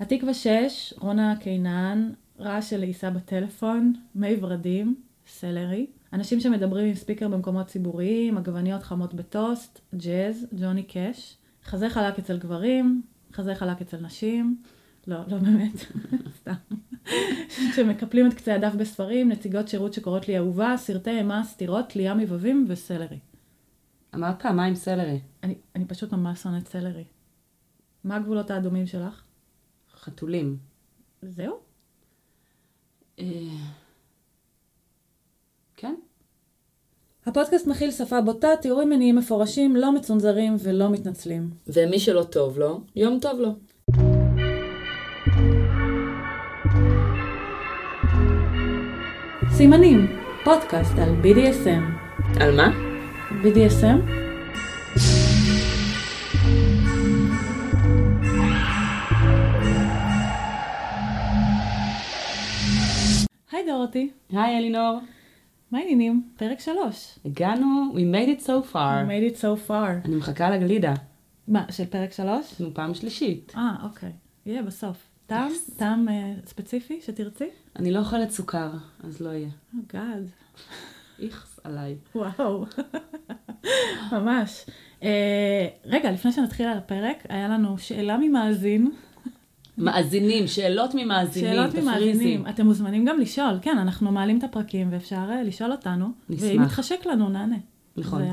התקווה 6, רונה קינן, רעש של לעיסה בטלפון, מי ורדים, סלרי. אנשים שמדברים עם ספיקר במקומות ציבוריים, עגבניות חמות בטוסט, ג'אז, ג'וני קאש. חזה חלק אצל גברים, חזה חלק אצל נשים. לא, לא באמת, סתם. שמקפלים את קצה הדף בספרים, נציגות שירות שקוראות לי אהובה, סרטי אימה, סטירות, ליאם מבבים וסלרי. אמרת פעמיים סלרי. אני, אני פשוט ממש שונאת סלרי. מה הגבולות האדומים שלך? חתולים. זהו? אה, כן? הפודקאסט מכיל שפה בוטה, תיאורים מיניים מפורשים, לא מצונזרים ולא מתנצלים. ומי שלא טוב לו, יום טוב לו. סימנים, פודקאסט על BDSM. על מה? BDSM? דורותי, היי אלינור. מה העניינים? פרק שלוש. הגענו, we made it so far. made it so far. אני מחכה לגלידה. מה, של פרק שלוש? נו, פעם שלישית. אה, אוקיי. יהיה בסוף. טעם? טעם אה, ספציפי שתרצי? אני לא אוכלת סוכר, אז לא יהיה. או גאד. איכס עליי. וואו. ממש. אה, רגע, לפני שנתחיל על הפרק, היה לנו שאלה ממאזין. מאזינים, שאלות ממאזינים, שאלות תפריזי. ממאזינים. אתם מוזמנים גם לשאול. כן, אנחנו מעלים את הפרקים ואפשר אה, לשאול אותנו. נשמח. ואם יתחשק לנו, נענה. נכון. זה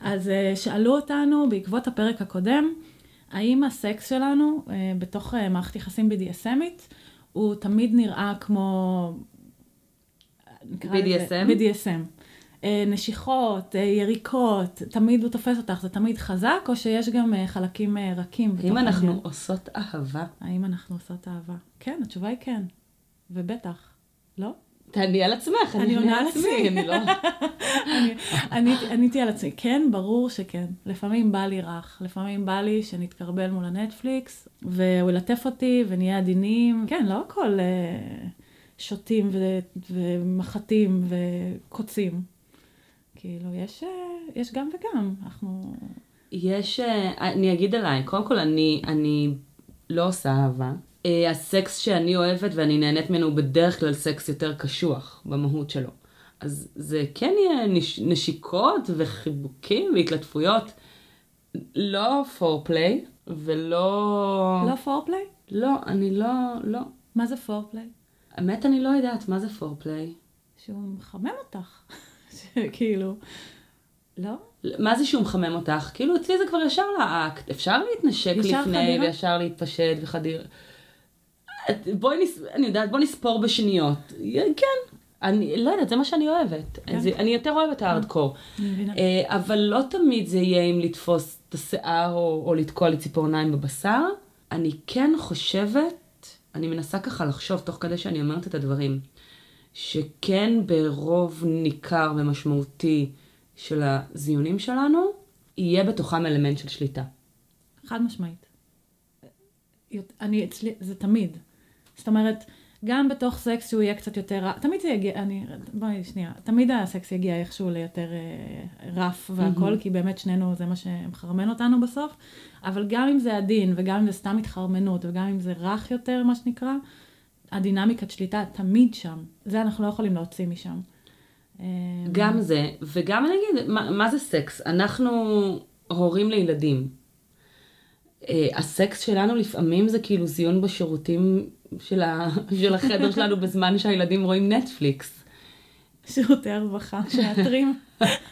אז אה, שאלו אותנו בעקבות הפרק הקודם, האם הסקס שלנו אה, בתוך מערכת יחסים BDSMית, הוא תמיד נראה כמו... BDSM? BDSM. אה, נשיכות, אה, יריקות, תמיד הוא תופס אותך, זה תמיד חזק, או שיש גם אה, חלקים רכים האם אנחנו העניין? עושות אהבה? האם אנחנו עושות אהבה? כן, התשובה היא כן. ובטח. לא? תעני על עצמך, אני עונה על עצמי, אני לא... אני- עניתי- על עצמי, כן, ברור שכן. לפעמים בא לי רך, לפעמים בא לי שנתקרבל מול הנטפליקס, והוא ילטף אותי ונהיה עדינים. כן, לא הכל שותים ומחטים וקוצים. כאילו, יש, אה, יש גם וגם. אנחנו... יש, אה, אני אגיד עליי, קודם כל אני, אני לא עושה אהבה. אה, הסקס שאני אוהבת ואני נהנית ממנו הוא בדרך כלל סקס יותר קשוח במהות שלו. אז זה כן יהיה נש, נשיקות וחיבוקים והתלטפויות. לא פורפליי ולא... לא פורפליי? לא, אני לא, לא. מה זה פורפליי? האמת אני לא יודעת מה זה פורפליי. שהוא מחמם אותך. כאילו, לא? מה זה שהוא מחמם אותך? כאילו אצלי זה כבר ישר לאקט. אפשר להתנשק ישר לפני חדירה? וישר להתפשט וחדיר. בואי נס... אני יודעת, בוא נספור בשניות. כן. אני לא יודעת, זה מה שאני אוהבת. כן. זה, אני יותר אוהבת הארדקור. אני מבינה. אה, אבל לא תמיד זה יהיה אם לתפוס את השיער או, או לתקוע לי ציפורניים בבשר. אני כן חושבת, אני מנסה ככה לחשוב תוך כדי שאני אומרת את הדברים, שכן ברוב ניכר ומשמעותי של הזיונים שלנו, יהיה בתוכם אלמנט של שליטה. חד משמעית. אני אצלי, זה תמיד. זאת אומרת, גם בתוך סקס שהוא יהיה קצת יותר, ר- תמיד זה יגיע, אני, בואי שנייה, תמיד הסקס יגיע איכשהו ליותר אה, רף והכל, כי באמת שנינו זה מה שמחרמן אותנו בסוף, אבל גם אם זה עדין, וגם אם זה סתם התחרמנות, וגם אם זה רך יותר, מה שנקרא, הדינמיקת שליטה תמיד שם. זה אנחנו לא יכולים להוציא משם. גם זה, וגם אני אגיד, מה, מה זה סקס? אנחנו הורים לילדים. אה, הסקס שלנו לפעמים זה כאילו זיון בשירותים של, ה, של החדר שלנו בזמן שהילדים רואים נטפליקס. שירותי הרווחה, מאתרים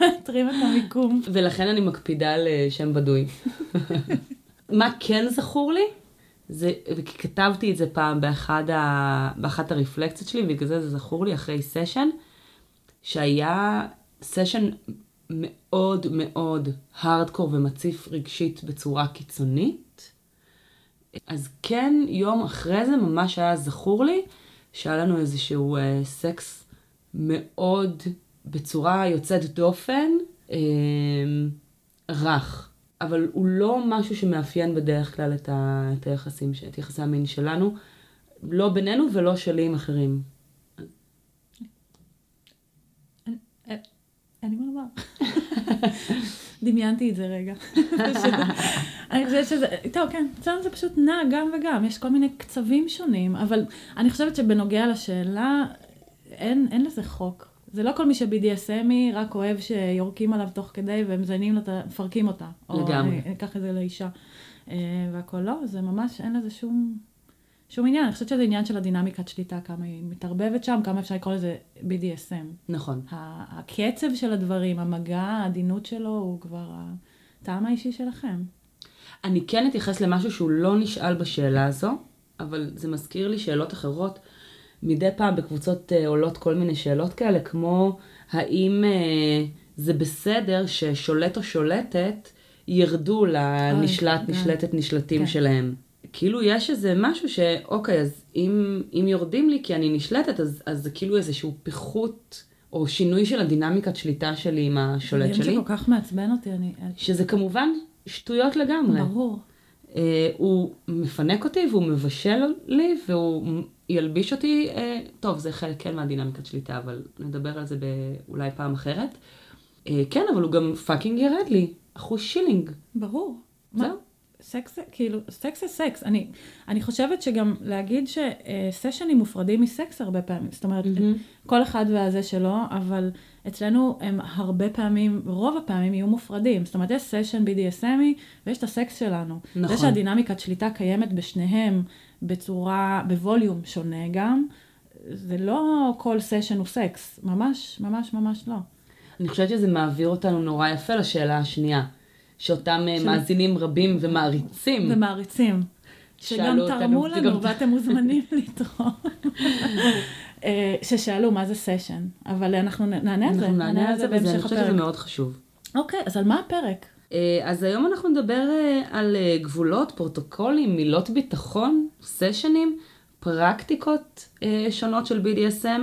מאתרים את המיקום. ולכן אני מקפידה על אה, שם בדוי. מה כן זכור לי? זה, וכי כתבתי את זה פעם באחד ה, באחת הרפלקציות שלי, ובגלל זה זה זכור לי אחרי סשן, שהיה סשן מאוד מאוד הארדקור ומציף רגשית בצורה קיצונית. אז כן, יום אחרי זה ממש היה זכור לי שהיה לנו איזשהו אה, סקס מאוד בצורה יוצאת דופן, אה, רך. אבל הוא לא משהו שמאפיין בדרך כלל את, ה, את היחסים, את יחסי המין שלנו, לא בינינו ולא שלי עם אחרים. אין לי מה לומר. דמיינתי את זה רגע. אני חושבת שזה, טוב, כן, אצלנו זה פשוט נע גם וגם, יש כל מיני קצבים שונים, אבל אני חושבת שבנוגע לשאלה, אין, אין לזה חוק. זה לא כל מי ש-BDSMי רק אוהב שיורקים עליו תוך כדי ומזיינים לו, מפרקים אותה. לגמרי. או אני אקח את זה לאישה. אה, והכל לא, זה ממש, אין לזה שום, שום עניין. אני חושבת שזה עניין של הדינמיקת שליטה, כמה היא מתערבבת שם, כמה אפשר לקרוא לזה BDSM. נכון. הקצב של הדברים, המגע, העדינות שלו, הוא כבר הטעם האישי שלכם. אני כן אתייחס למשהו שהוא לא נשאל בשאלה הזו, אבל זה מזכיר לי שאלות אחרות. מדי פעם בקבוצות אה, עולות כל מיני שאלות כאלה, כמו האם אה, זה בסדר ששולט או שולטת ירדו לנשלט, כן. נשלטת, נשלטים כן. שלהם. כאילו יש איזה משהו שאוקיי, אז אם, אם יורדים לי כי אני נשלטת, אז, אז זה כאילו איזשהו פיחות או שינוי של הדינמיקת שליטה שלי עם השולט זה שלי, כל כך מעצבן אותי, אני... שזה כמובן שטויות לגמרי. ברור. אה, הוא מפנק אותי והוא מבשל לי והוא ילביש אותי, אה, טוב זה חלק כן מהדינמיקת שליטה אבל נדבר על זה אולי פעם אחרת. אה, כן אבל הוא גם fucking ירד לי, אחוז שילינג. ברור. זהו. סקס זה, כאילו, סקס זה סקס. אני, אני חושבת שגם להגיד שסשנים מופרדים מסקס הרבה פעמים. זאת אומרת, מהמם. כל אחד והזה שלו, אבל אצלנו הם הרבה פעמים, רוב הפעמים יהיו מופרדים. זאת אומרת, יש סשן BDSMי ויש את הסקס שלנו. נכון. זה שהדינמיקת שליטה קיימת בשניהם בצורה, בווליום שונה גם, זה לא כל סשן הוא סקס. ממש, ממש, ממש לא. אני חושבת שזה מעביר אותנו נורא יפה לשאלה השנייה, שאותם אה, של- מאזינים רבים ומעריצים. ומעריצים. שגם אותנו, תרמו וגם- לנו, ואתם מוזמנים לתרום. אה, ששאלו מה זה סשן, אבל אנחנו נענה על זה, נענה על זה וזה, אני בהמשך חושבת שזה הפרק. מאוד חשוב. אוקיי, אז על מה הפרק? אה, אז היום אנחנו נדבר אה, על אה, גבולות, פרוטוקולים, מילות ביטחון, סשנים, פרקטיקות שונות של BDSM,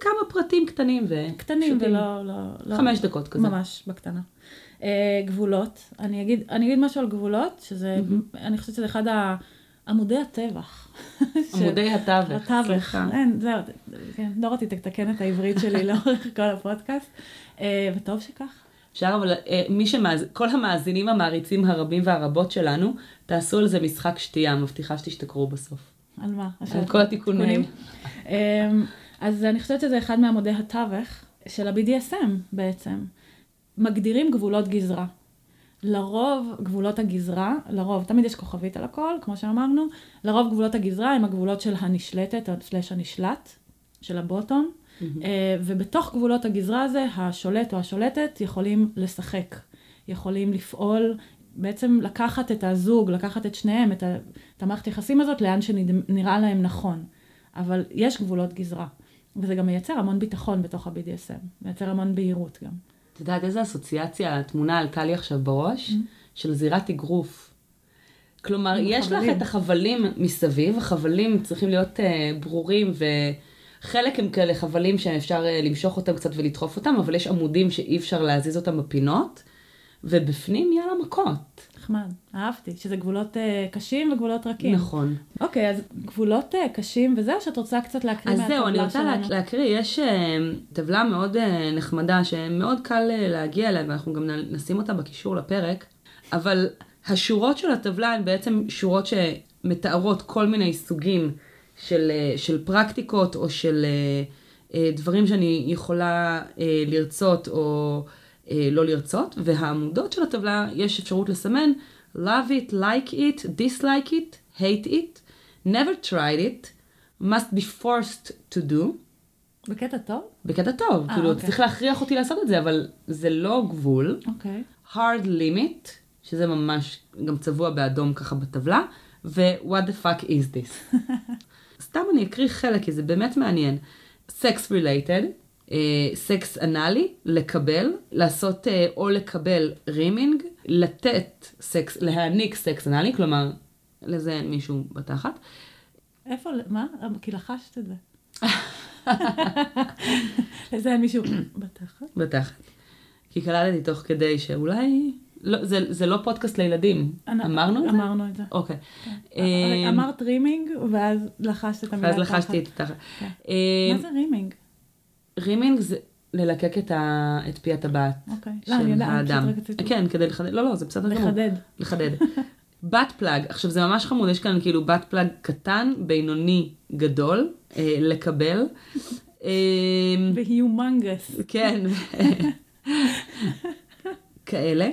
כמה- פרטים קטנים ופשוטים. קטנים ולא... לא, לא, חמש דקות כזה. ממש, בקטנה. אה, גבולות, אני אגיד, אני אגיד משהו על גבולות, שזה, אני חושבת שזה אחד ה- עמודי הטבח. עמודי התווך. התווך, סליחה. אין, זהו, כן, דורותי תתקן את העברית שלי לאורך כל הפודקאסט, וטוב שכך. אפשר אבל, אה, מי שמאז... כל המאזינים המעריצים הרבים והרבות שלנו, תעשו על זה משחק שתייה, מבטיחה שתשתכרו בסוף. על מה? על כל התיקונים. אמ, אז אני חושבת שזה אחד מעמודי התווך של ה-BDSM בעצם. מגדירים גבולות גזרה. לרוב גבולות הגזרה, לרוב, תמיד יש כוכבית על הכל, כמו שאמרנו, לרוב גבולות הגזרה הם הגבולות של הנשלטת, או סלש הנשלט, של הבוטום, אה, ובתוך גבולות הגזרה הזה, השולט או השולטת יכולים לשחק, יכולים לפעול, בעצם לקחת את הזוג, לקחת את שניהם, את, ה, את המערכת היחסים הזאת, לאן שנראה להם נכון. אבל יש גבולות גזרה, וזה גם מייצר המון ביטחון בתוך ה-BDSM, מייצר המון בהירות גם. את יודעת איזה אסוציאציה התמונה עלתה לי עכשיו בראש? של זירת אגרוף. כלומר, יש לך החבלים. את החבלים מסביב, החבלים צריכים להיות אה, ברורים, וחלק הם כאלה חבלים שאפשר אה, למשוך אותם קצת ולדחוף אותם, אבל יש עמודים שאי אפשר להזיז אותם בפינות, ובפנים יאללה מכות. נחמד, אהבתי, שזה גבולות אה, קשים וגבולות רכים. נכון. אוקיי, אז גבולות אה, קשים, וזהו, שאת רוצה קצת להקריא אז מהטבלה זהו, אני רוצה שלנו. לה, להקריא, יש אה, טבלה מאוד אה, נחמדה שמאוד קל אה, להגיע אליה ואנחנו גם נשים אותה בקישור לפרק, אבל השורות של הטבלה הן בעצם שורות שמתארות כל מיני סוגים של, אה, של פרקטיקות או של אה, אה, דברים שאני יכולה לרצות או לא לרצות, והעמודות של הטבלה יש אפשרות לסמן love it, like it, dislike it, hate it, never tried it, must be forced to do, בקטע טוב? בקטע טוב, אה, כאילו אוקיי. צריך להכריח אותי לעשות את זה, אבל זה לא גבול. אוקיי. hard limit, שזה ממש גם צבוע באדום ככה בטבלה, ו-what the fuck is this. סתם אני אקריא חלק, כי זה באמת מעניין. sex related, סקס אנאלי, לקבל, לעשות אה, או לקבל rimming, לתת סקס, להעניק סקס אנאלי, כלומר, לזה מישהו בתחת. איפה, מה? כי לחשת את זה. לזה אין מישהו בתחת. בתחת. כי קלטתי תוך כדי שאולי, לא, זה, זה לא פודקאסט לילדים, אנ- אמרנו את זה? אמרנו את זה. אוקיי. אבל אמ, אמרת rimming, ואז לחשת את המילה ואז תחת. לחשתי את התחת. כן. אמ, מה זה rimming? rimming זה, ללקק את, ה... את פי הטבעת אוקיי. לא, אני של אני פשוט האדם. רציתי כן, כדי לחדד, לא, לא, זה בסדר גמור. לחדד. לחדד. בת פלאג, עכשיו זה ממש חמוד, יש כאן כאילו בת פלאג קטן, בינוני, גדול, אה, לקבל. אה, והיומנגס. כן. כאלה.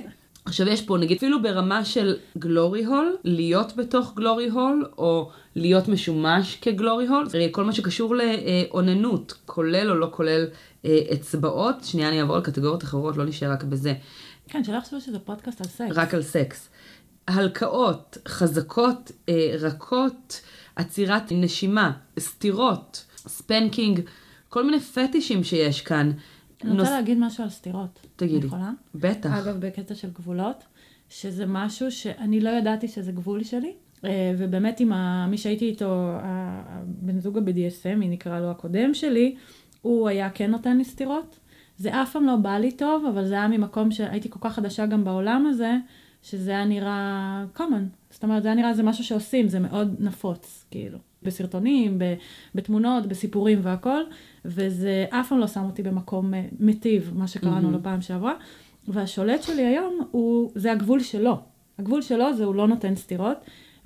עכשיו יש פה נגיד אפילו ברמה של גלורי הול, להיות בתוך גלורי הול, או להיות משומש כגלורי הול, כל מה שקשור לאוננות, כולל או לא כולל אה, אצבעות, שנייה אני אעבור על קטגוריות אחרות, לא נשאר רק בזה, כן, שלא יחשבו שזה פודקאסט על סקס. רק על סקס. הלקאות, חזקות, אה, רכות, עצירת נשימה, סטירות, spanking, כל מיני פטישים שיש כאן. אני רוצה נוס- להגיד משהו על סטירות. תגידי. יכולה? בטח. אגב, בקטע של גבולות, שזה משהו שאני לא ידעתי שזה גבול שלי, אה, ובאמת עם ה... מי שהייתי איתו, הבן זוג ה-BDSM, מי נקרא לו הקודם שלי, הוא היה כן נותן לי סטירות. זה אף פעם לא בא לי טוב, אבל זה היה ממקום שהייתי כל כך חדשה גם בעולם הזה, שזה היה נראה common. זאת אומרת, זה היה נראה זה משהו שעושים, זה מאוד נפוץ, כאילו. בסרטונים, ב- בתמונות, בסיפורים והכל, וזה אף פעם לא שם אותי במקום אה, מיטיב, מה שקראנו לו פעם שעברה. והשולט שלי היום, הוא, זה הגבול שלו. הגבול שלו זה הוא לא נותן סטירות,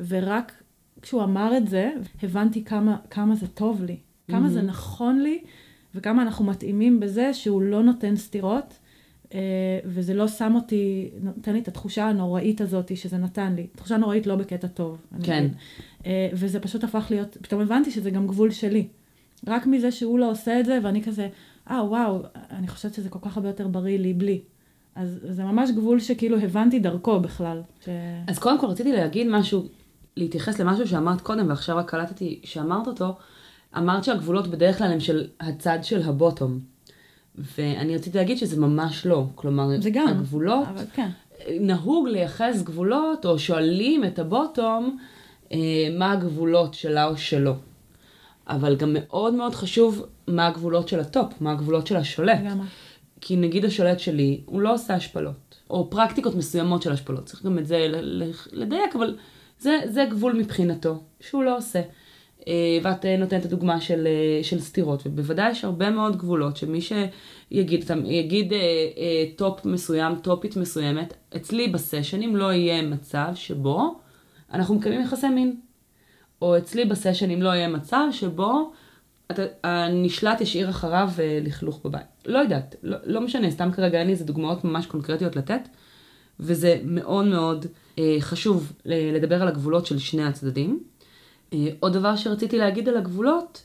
ורק כשהוא אמר את זה, הבנתי כמה, כמה זה טוב לי, כמה זה נכון לי, וכמה אנחנו מתאימים בזה שהוא לא נותן סטירות, אה, וזה לא שם אותי, נותן לי את התחושה הנוראית הזאת שזה נתן לי. תחושה נוראית לא בקטע טוב. כן. אגיד. אה, וזה פשוט הפך להיות, פתאום הבנתי שזה גם גבול שלי. רק מזה שהוא לא עושה את זה, ואני כזה, אה, וואו, אני חושבת שזה כל כך הרבה יותר בריא לי בלי. אז זה ממש גבול שכאילו הבנתי דרכו בכלל. ש... אז קודם כל רציתי להגיד משהו, להתייחס למשהו שאמרת קודם, ועכשיו רק קלטתי שאמרת אותו. אמרת שהגבולות בדרך כלל הם של הצד של ה bottom. ואני רציתי להגיד שזה ממש לא. כלומר, זה גם. הגבולות, אבל כן. נהוג לייחס גבולות, או שואלים את ה bottom, אה, מה הגבולות שלה או שלו. אבל גם מאוד מאוד חשוב מה הגבולות של ה top, מה הגבולות של השולט. לגמרי. כי נגיד השולט שלי, הוא לא עושה השפלות. או פרקטיקות מסוימות של השפלות. צריך גם את זה לדייק, אבל זה, זה גבול מבחינתו, שהוא לא עושה. אה, ואת אה, נותנת את הדוגמה של, אה, של סתירות, ובוודאי יש הרבה מאוד גבולות שמי שיגיד יגיד אה, אה, top מסוים, טופית מסוימת, אצלי בסשנים לא יהיה מצב שבו אנחנו מקיימים יחסי מין. או אצלי בסשנים לא יהיה מצב שבו הנשלט ישאיר אחריו אה, לכלוך בבית. לא יודעת, לא, לא משנה, סתם כרגע אין לי איזה דוגמאות ממש קונקרטיות לתת, וזה מאוד מאוד אה, חשוב לדבר על הגבולות של שני הצדדים. אה, עוד דבר שרציתי להגיד על הגבולות,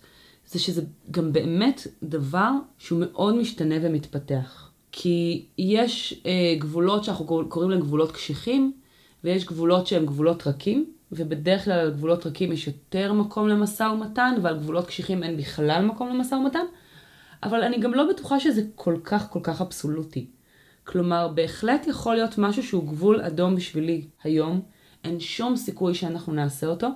זה שזה גם באמת דבר שהוא מאוד משתנה ומתפתח. כי יש אה, גבולות שאנחנו קור- קוראים להם גבולות קשיחים, ויש גבולות שהם גבולות רכים, ובדרך כלל על גבולות רכים יש יותר מקום למשא ומתן, ועל גבולות קשיחים אין בכלל מקום למשא ומתן. אבל אני גם לא בטוחה שזה כל כך כל כך אבסולוטי. כלומר, בהחלט יכול להיות משהו שהוא גבול אדום בשבילי היום, אין שום סיכוי שאנחנו נעשה אותו,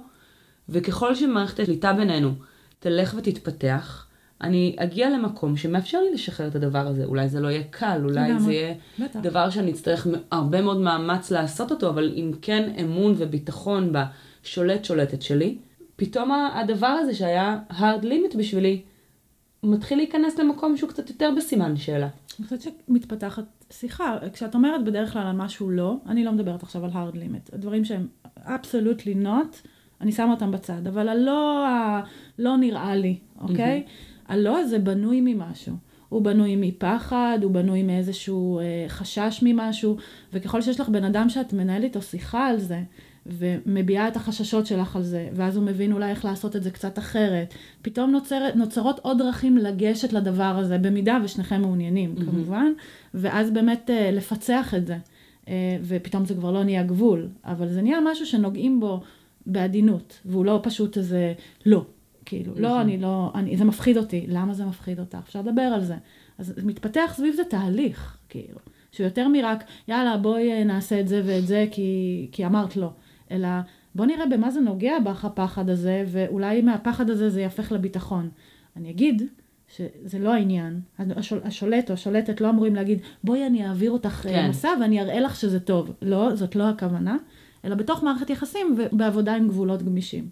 וככל שמערכת השליטה בינינו תלך ותתפתח, אני אגיע למקום שמאפשר לי לשחרר את הדבר הזה. אולי זה לא יהיה קל, אולי לגמרי. זה יהיה בטח. דבר שאני אצטרך הרבה מאוד מאמץ לעשות אותו, אבל אם כן אמון וביטחון בשולט שולטת שלי, פתאום הדבר הזה שהיה hard limit בשבילי, מתחיל להיכנס למקום שהוא קצת יותר בסימן שאלה. אני חושבת שמתפתחת שיחה. כשאת אומרת בדרך כלל על משהו לא, אני לא מדברת עכשיו על hard limit. הדברים שהם absolutely not, אני שמה אותם בצד. אבל הלא, לא נראה לי, אוקיי? הלא הזה בנוי ממשהו. הוא בנוי מפחד, הוא בנוי מאיזשהו אה, חשש ממשהו, וככל שיש לך בן אדם שאת מנהלת איתו שיחה על זה, ומביעה את החששות שלך על זה, ואז הוא מבין אולי איך לעשות את זה קצת אחרת, פתאום נוצרת, נוצרות עוד דרכים לגשת לדבר הזה, במידה ושניכם מעוניינים mm-hmm. כמובן, ואז באמת אה, לפצח את זה. אה, ופתאום זה כבר לא נהיה גבול, אבל זה נהיה משהו שנוגעים בו בעדינות, והוא לא פשוט איזה לא. כאילו, נכון. לא, אני לא, אני, זה מפחיד אותי, למה זה מפחיד אותך? אפשר לדבר על זה. אז מתפתח סביב זה תהליך, כאילו, שהוא יותר מרק, יאללה, בואי אה, נעשה את זה ואת זה, כי, כי אמרת לא. אלא, בוא נראה במה זה נוגע בך הפחד הזה, ואולי מהפחד הזה זה יהפך לביטחון. אני אגיד שזה לא העניין. השול, השולט או השולטת לא אמורים להגיד, בואי אני אעביר אותך כן. כן. מסע ואני אראה לך שזה טוב. לא, זאת לא הכוונה, אלא בתוך מערכת יחסים ובעבודה עם גבולות גמישים.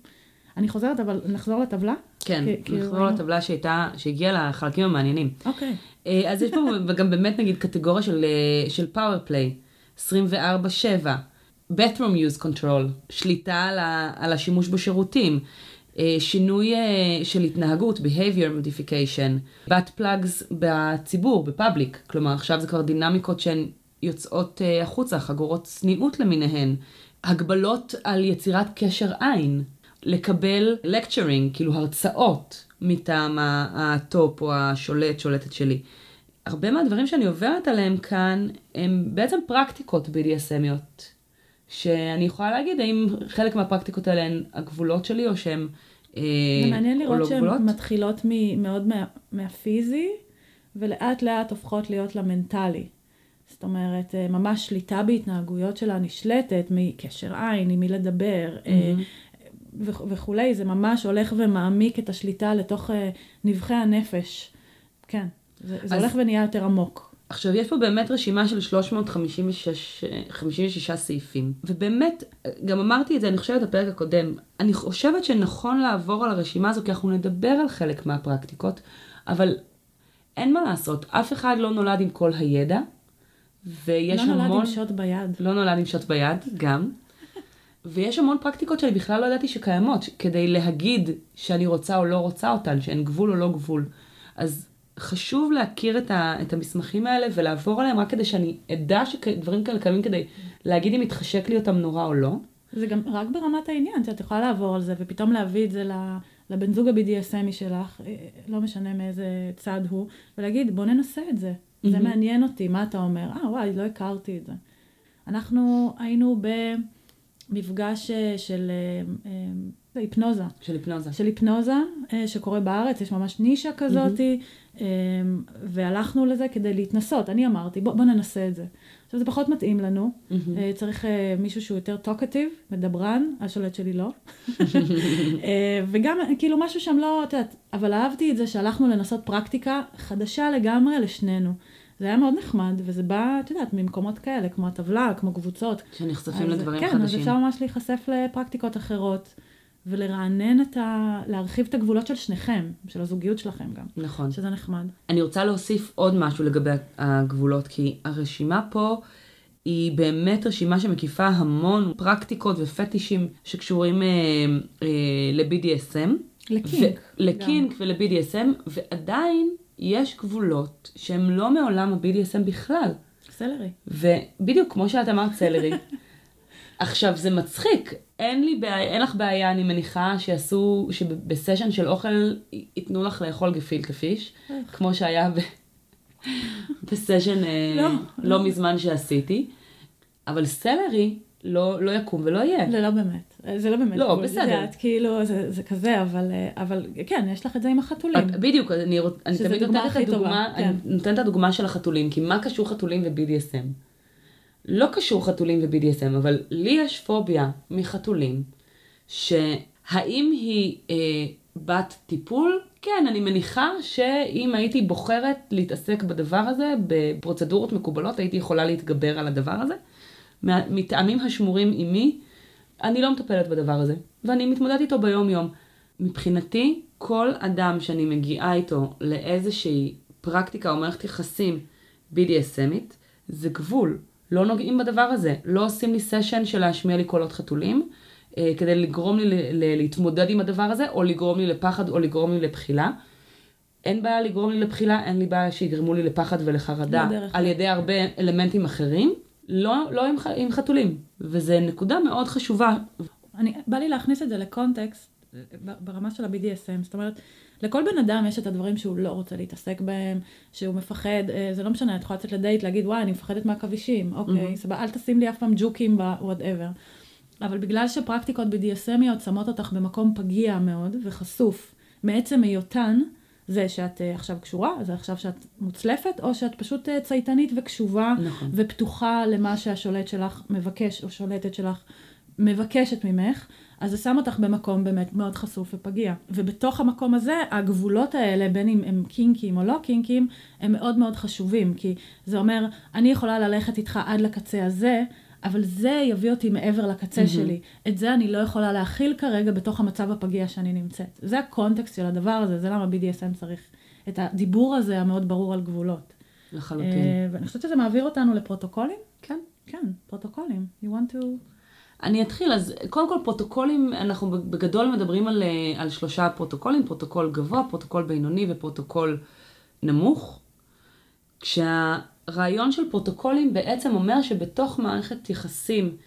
אני חוזרת, אבל נחזור לטבלה? כן, נחזור היינו- לטבלה שהייתה, שהגיעה לחלקים המעניינים. אוקיי. אה, אז יש פה גם באמת נגיד קטגוריה של, אה, של play, 24/7, bathroom use control, שליטה על, ה, על השימוש בשירותים, אה, שינוי של התנהגות, behavior modification, butt plugs בציבור, ב public, כלומר עכשיו זה כבר דינמיקות שהן יוצאות החוצה, חגורות צניעות למיניהן, הגבלות על יצירת קשר עין, לקבל lecturing, כאילו הרצאות מטעם ה top או השולט, שולטת שלי. הרבה מהדברים שאני עוברת עליהם כאן הם בעצם פרקטיקות BDSMיות, שאני יכולה להגיד האם חלק מהפרקטיקות האלה הן הגבולות שלי או שהן אה, זה מעניין או לראות לא שהן גבולות. מתחילות מ- מאוד מה- מהפיזי, ולאט לאט הופכות להיות למנטלי. זאת אומרת, אה, ממש שליטה בהתנהגויות שלה נשלטת מקשר עין, עם מי לדבר וכ- וכולי, זה ממש הולך ומעמיק את השליטה לתוך אה, נבחי הנפש. כן, זה, זה אז- הולך ונהיה יותר עמוק. עכשיו, יש פה באמת רשימה של 356 56 סעיפים, ובאמת, גם אמרתי את זה, אני חושבת, בפרק הקודם, אני חושבת שנכון לעבור על הרשימה הזו, כי אנחנו נדבר על חלק מהפרקטיקות, אבל אין מה לעשות, אף אחד לא נולד עם כל הידע, ויש לא נולד המון... עם שוט ביד. לא נולד עם שוט ביד, גם. ויש המון פרקטיקות שאני בכלל לא ידעתי שקיימות, כדי להגיד שאני רוצה או לא רוצה אותן, שאין גבול או לא גבול. אז חשוב להכיר את, ה, את המסמכים האלה ולעבור עליהם רק כדי שאני אדע שדברים כאלה קיימים כדי להגיד אם מתחשק לי אותם נורא או לא. זה גם רק ברמת העניין, שאת יכולה לעבור על זה, ופתאום להביא את זה ל- לבן זוג ה-BDSMי שלך, אה, לא משנה מאיזה צד הוא, ולהגיד, בוא ננסה את זה. זה מהמם. מעניין אותי, מה אתה אומר? אה, וואי, לא הכרתי את זה. אנחנו היינו במפגש אה, של אה, אה, היפנוזה. של היפנוזה. של היפנוזה אה, שקורה בארץ, יש ממש נישה כזאתי, אה, והלכנו לזה כדי להתנסות. אני אמרתי, בוא, בוא ננסה את זה. עכשיו, זה פחות מתאים לנו. אה, צריך אה, מישהו שהוא יותר טוקטיב, מדברן, השולט שלי לא. אה, וגם, אה, כאילו, משהו שם לא, את יודעת, אבל אהבתי את זה שהלכנו לנסות פרקטיקה חדשה לגמרי לשנינו. זה היה מאוד נחמד, וזה בא, את יודעת, ממקומות כאלה, כמו הטבלה, כמו קבוצות. שנחשפים אז- לדברים כן, חדשים. אז אפשר ממש להיחשף לפרקטיקות אחרות, ולרענן את ה... להרחיב את הגבולות של שניכם, של הזוגיות שלכם גם, נכון. שזה נחמד. אני רוצה להוסיף עוד משהו לגבי הגבולות, כי הרשימה פה היא באמת רשימה שמקיפה המון פרקטיקות ופטישים שקשורים אה, אה, ל-BDSM. לקינק. ו- לקינק ול-BDSM, ועדיין יש גבולות שהם לא מעולם ה-BDSM בכלל. סלרי. ובדיוק כמו שאת אמרת סלרי. עכשיו זה מצחיק, אין לי בעיה, אין לך בעיה, אני מניחה שיעשו, שבסשן של אוכל ייתנו לך לאכול גפילטה פיש, כמו שהיה ב... בסשן לא, לא, לא. מזמן שעשיתי, אבל סלרי לא, לא יקום ולא יהיה. לא, לא באמת. זה לא באמת. לא, גבול. בסדר. את יודעת, כאילו, זה, זה כזה, אבל, אה, אבל כן, יש לך את זה עם החתולים. את- בדיוק, אני, רוצ... אני תמיד נותנת את הדוגמה, כן. אני נותנת את הדוגמה של החתולים, כי מה קשור חתולים ו-BDSM? לא קשור חתולים ו-BDSM, אבל לי יש פוביה מחתולים, שהאם היא אה, בת טיפול? כן, אני מניחה שאם הייתי בוחרת להתעסק בדבר הזה, בפרוצדורות מקובלות, הייתי יכולה להתגבר על הדבר הזה. מטעמים השמורים עימי, אני לא מטפלת בדבר הזה, ואני מתמודדת איתו ביום-יום. מבחינתי, כל אדם שאני מגיעה איתו לאיזושהי פרקטיקה או מערכת יחסים BDSMית, זה גבול. לא נוגעים בדבר הזה. לא עושים לי סשן של להשמיע לי קולות חתולים, אה, כדי לגרום לי ל- ל- להתמודד עם הדבר הזה, או לגרום לי לפחד, או לגרום לי לבחילה. אין בעיה לגרום לי לבחילה, אין לי בעיה שיגרמו לי לפחד ולחרדה לא על. ידי הרבה אלמנטים אחרים, לא, לא עם, עם חתולים. וזו נקודה מאוד חשובה. אני, בא לי להכניס את זה לקונטקסט ברמה של ה-BDSM, זאת אומרת, לכל בן אדם יש את הדברים שהוא לא רוצה להתעסק בהם, שהוא מפחד, אה, זה לא משנה, את יכולה לצאת לדייט, להגיד, וואי, אני מפחדת מעכבישים, אוקיי, סבבה, אל תשים לי אף פעם ג'וקים ב-whatever. אבל בגלל שפרקטיקות BDSMיות שמות אותך במקום פגיע מאוד וחשוף, מעצם היותן, זה שאת אה, עכשיו קשורה, זה עכשיו שאת מוצלפת, או שאת פשוט אה, צייתנית וקשובה נכון. ופתוחה למה שהשולט שלך מבקש, או שולטת שלך מבקשת ממך, אז זה שם אותך במקום באמת מאוד חשוף ופגיע. ובתוך המקום הזה, הגבולות האלה, בין אם הם קינקים או לא קינקים, הם מאוד מאוד חשובים, כי זה אומר, אני יכולה ללכת איתך עד לקצה הזה, אבל זה יביא אותי מעבר לקצה מהמם. שלי. את זה אני לא יכולה להכיל כרגע בתוך המצב הפגיע שאני נמצאת. זה הקונטקסט של הדבר הזה, זה למה BDSM צריך את הדיבור הזה המאוד ברור על גבולות. לחלוטין. אה, ואני חושבת שזה מעביר אותנו לפרוטוקולים. כן. כן, פרוטוקולים. You want to... אני אתחיל, אז קודם כל פרוטוקולים, אנחנו בגדול מדברים על, אה, על שלושה פרוטוקולים, פרוטוקול גבוה, פרוטוקול בינוני ופרוטוקול נמוך. כשהרעיון של פרוטוקולים בעצם אומר שבתוך מערכת יחסים